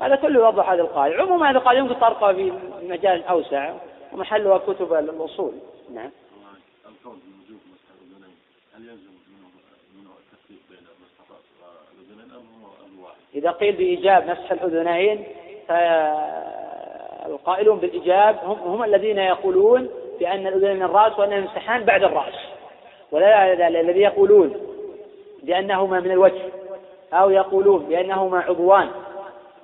هذا كله يوضح هذه القاعدة عموما هذه القاعدة يمكن طرقها في مجال أوسع ومحلها كتب الأصول نعم. القول بوجوب مسح الأذنين هل يلزم التفريق بين الأذنين أم الواحد؟ إذا قيل بإيجاب مسح الأذنين فالقائلون بالإيجاب هم, هم الذين يقولون بأن الأذنين من الرأس وأنه يمسحان بعد الرأس. ولا الذي يقولون بأنهما من الوجه أو يقولون بأنهما عضوان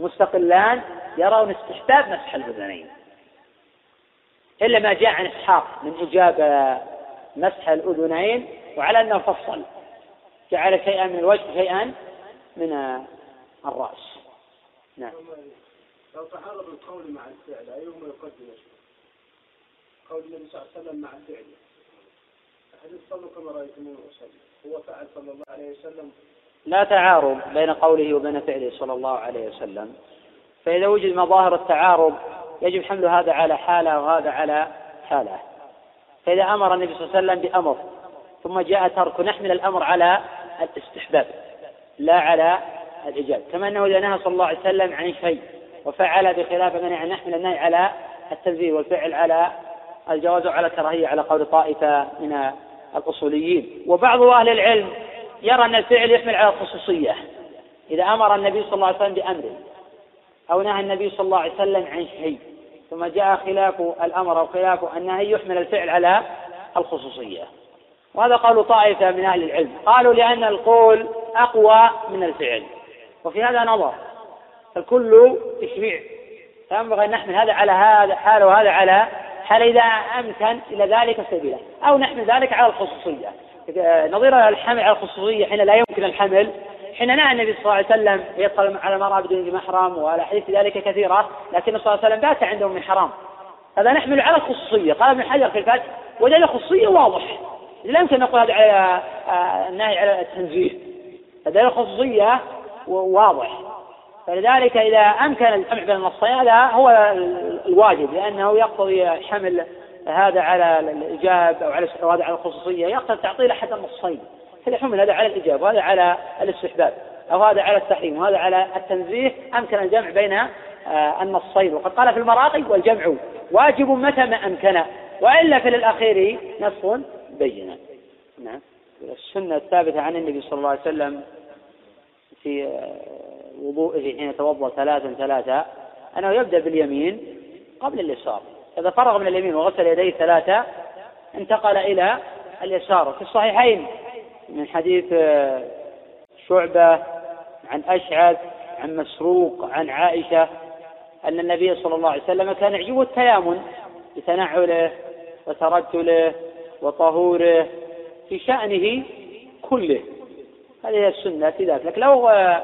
مستقلان يرون استحباب مسح الأذنين. إلا ما جاء عن إسحاق من إجابة مسح الأذنين وعلى أنه فصل. جعل شيئا من الوجه شيئا من الرأس. نعم. لو تعارض القول مع الفعل أيهما يقدم قول النبي صلى الله عليه وسلم مع الفعل. حديث صلوا كما رأيتموني أصلي هو فعل صلى الله عليه وسلم. لا تعارض بين قوله وبين فعله صلى الله عليه وسلم. فإذا وجد مظاهر التعارض يجب حمل هذا على حالة وهذا على حالة. فإذا أمر النبي صلى الله عليه وسلم بأمر ثم جاء ترك نحمل الأمر على الاستحباب لا على الإجابة كما أنه إذا نهى صلى الله عليه وسلم عن شيء وفعل بخلاف منع أن نحمل النهي على التنزيه والفعل على الجواز وعلى الكراهية على قول طائفة من الأصوليين. وبعض أهل العلم يرى أن الفعل يحمل على الخصوصية. إذا أمر النبي صلى الله عليه وسلم بأمر أو نهى النبي صلى الله عليه وسلم عن شيء ثم جاء خلاف الأمر أو خلاف النهي يحمل الفعل على الخصوصية. وهذا قول طائفة من أهل العلم. قالوا لأن القول أقوى من الفعل. وفي هذا نظر. الكل تشريع فينبغي أن نحمل هذا على هذا حال وهذا على حال إذا أمكن إلى ذلك سبيلا؟ أو نحمل ذلك على الخصوصية. نظير الحمل على الخصوصية حين لا يمكن الحمل. حين نهى النبي صلى الله عليه وسلم يدخل على المرأة بدون محرم وعلى حديث ذلك كثيرة لكن صلى الله عليه وسلم بات عندهم من حرام. هذا نحمل على الخصوصية. قال ابن حجر في الفتح وجد الخصوصية واضح. لا يمكن نقول هذا على آه، النهي على التنزيه. هذا الخصوصية واضح. فلذلك إذا أمكن الجمع بين النصين هذا هو الواجب لأنه يقتضي حمل هذا على الإجاب أو على هذا على الخصوصية. يقتضي تعطيل أحد النصين. فليحمل هذا على الإجابة وهذا على الاستحباب أو هذا على التحريم وهذا على التنزيه. أمكن الجمع بين آه، النصين. وقد قال في المراقي والجمع واجب متى ما أمكن وإلا في الأخير نص بينا نعم. السنة الثابتة عن النبي صلى الله عليه وسلم في آه، وضوئه حين يتوضأ ثلاثا ثلاثا أنه يبدأ باليمين قبل اليسار. إذا فرغ من اليمين وغسل يديه ثلاثة انتقل إلى اليسار. في الصحيحين من حديث آه، شعبة عن أشعث عن مسروق عن عائشة أن النبي صلى الله عليه وسلم كان يعجبه التيامن بتنعله وترتله وطهوره في شأنه كله. هذه السنة في ذلك. لكن لو آه،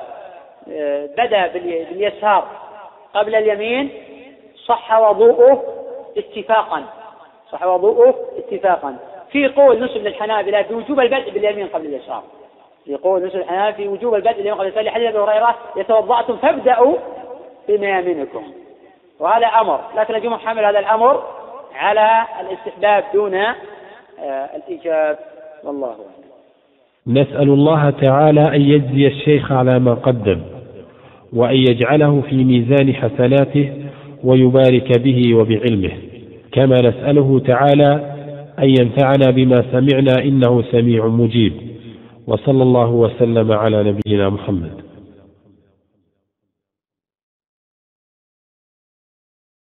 بدأ باليسار قبل اليمين صح وضوءه اتفاقا. صح وضوءه اتفاقا. في قول نسب للحنابلة بوجوب البدء باليمين قبل اليسار. في قول نسب الحنابلة في وجوب البدء باليمين قبل اليسار. لحديث أبي هريرة يتوضأتم فابدأوا بميامنكم وهذا أمر. لكن الجمهور حمل هذا الأمر على الاستحباب دون آه، الإيجاب. والله أعلم. نسأل الله تعالى أن يجزي الشيخ على ما قدم. وأن يجعله في ميزان حسناته ويبارك به وبعلمه. كما نسأله تعالى أن ينفعنا بما سمعنا إنه سميع مجيب. وصلى الله وسلم على نبينا محمد.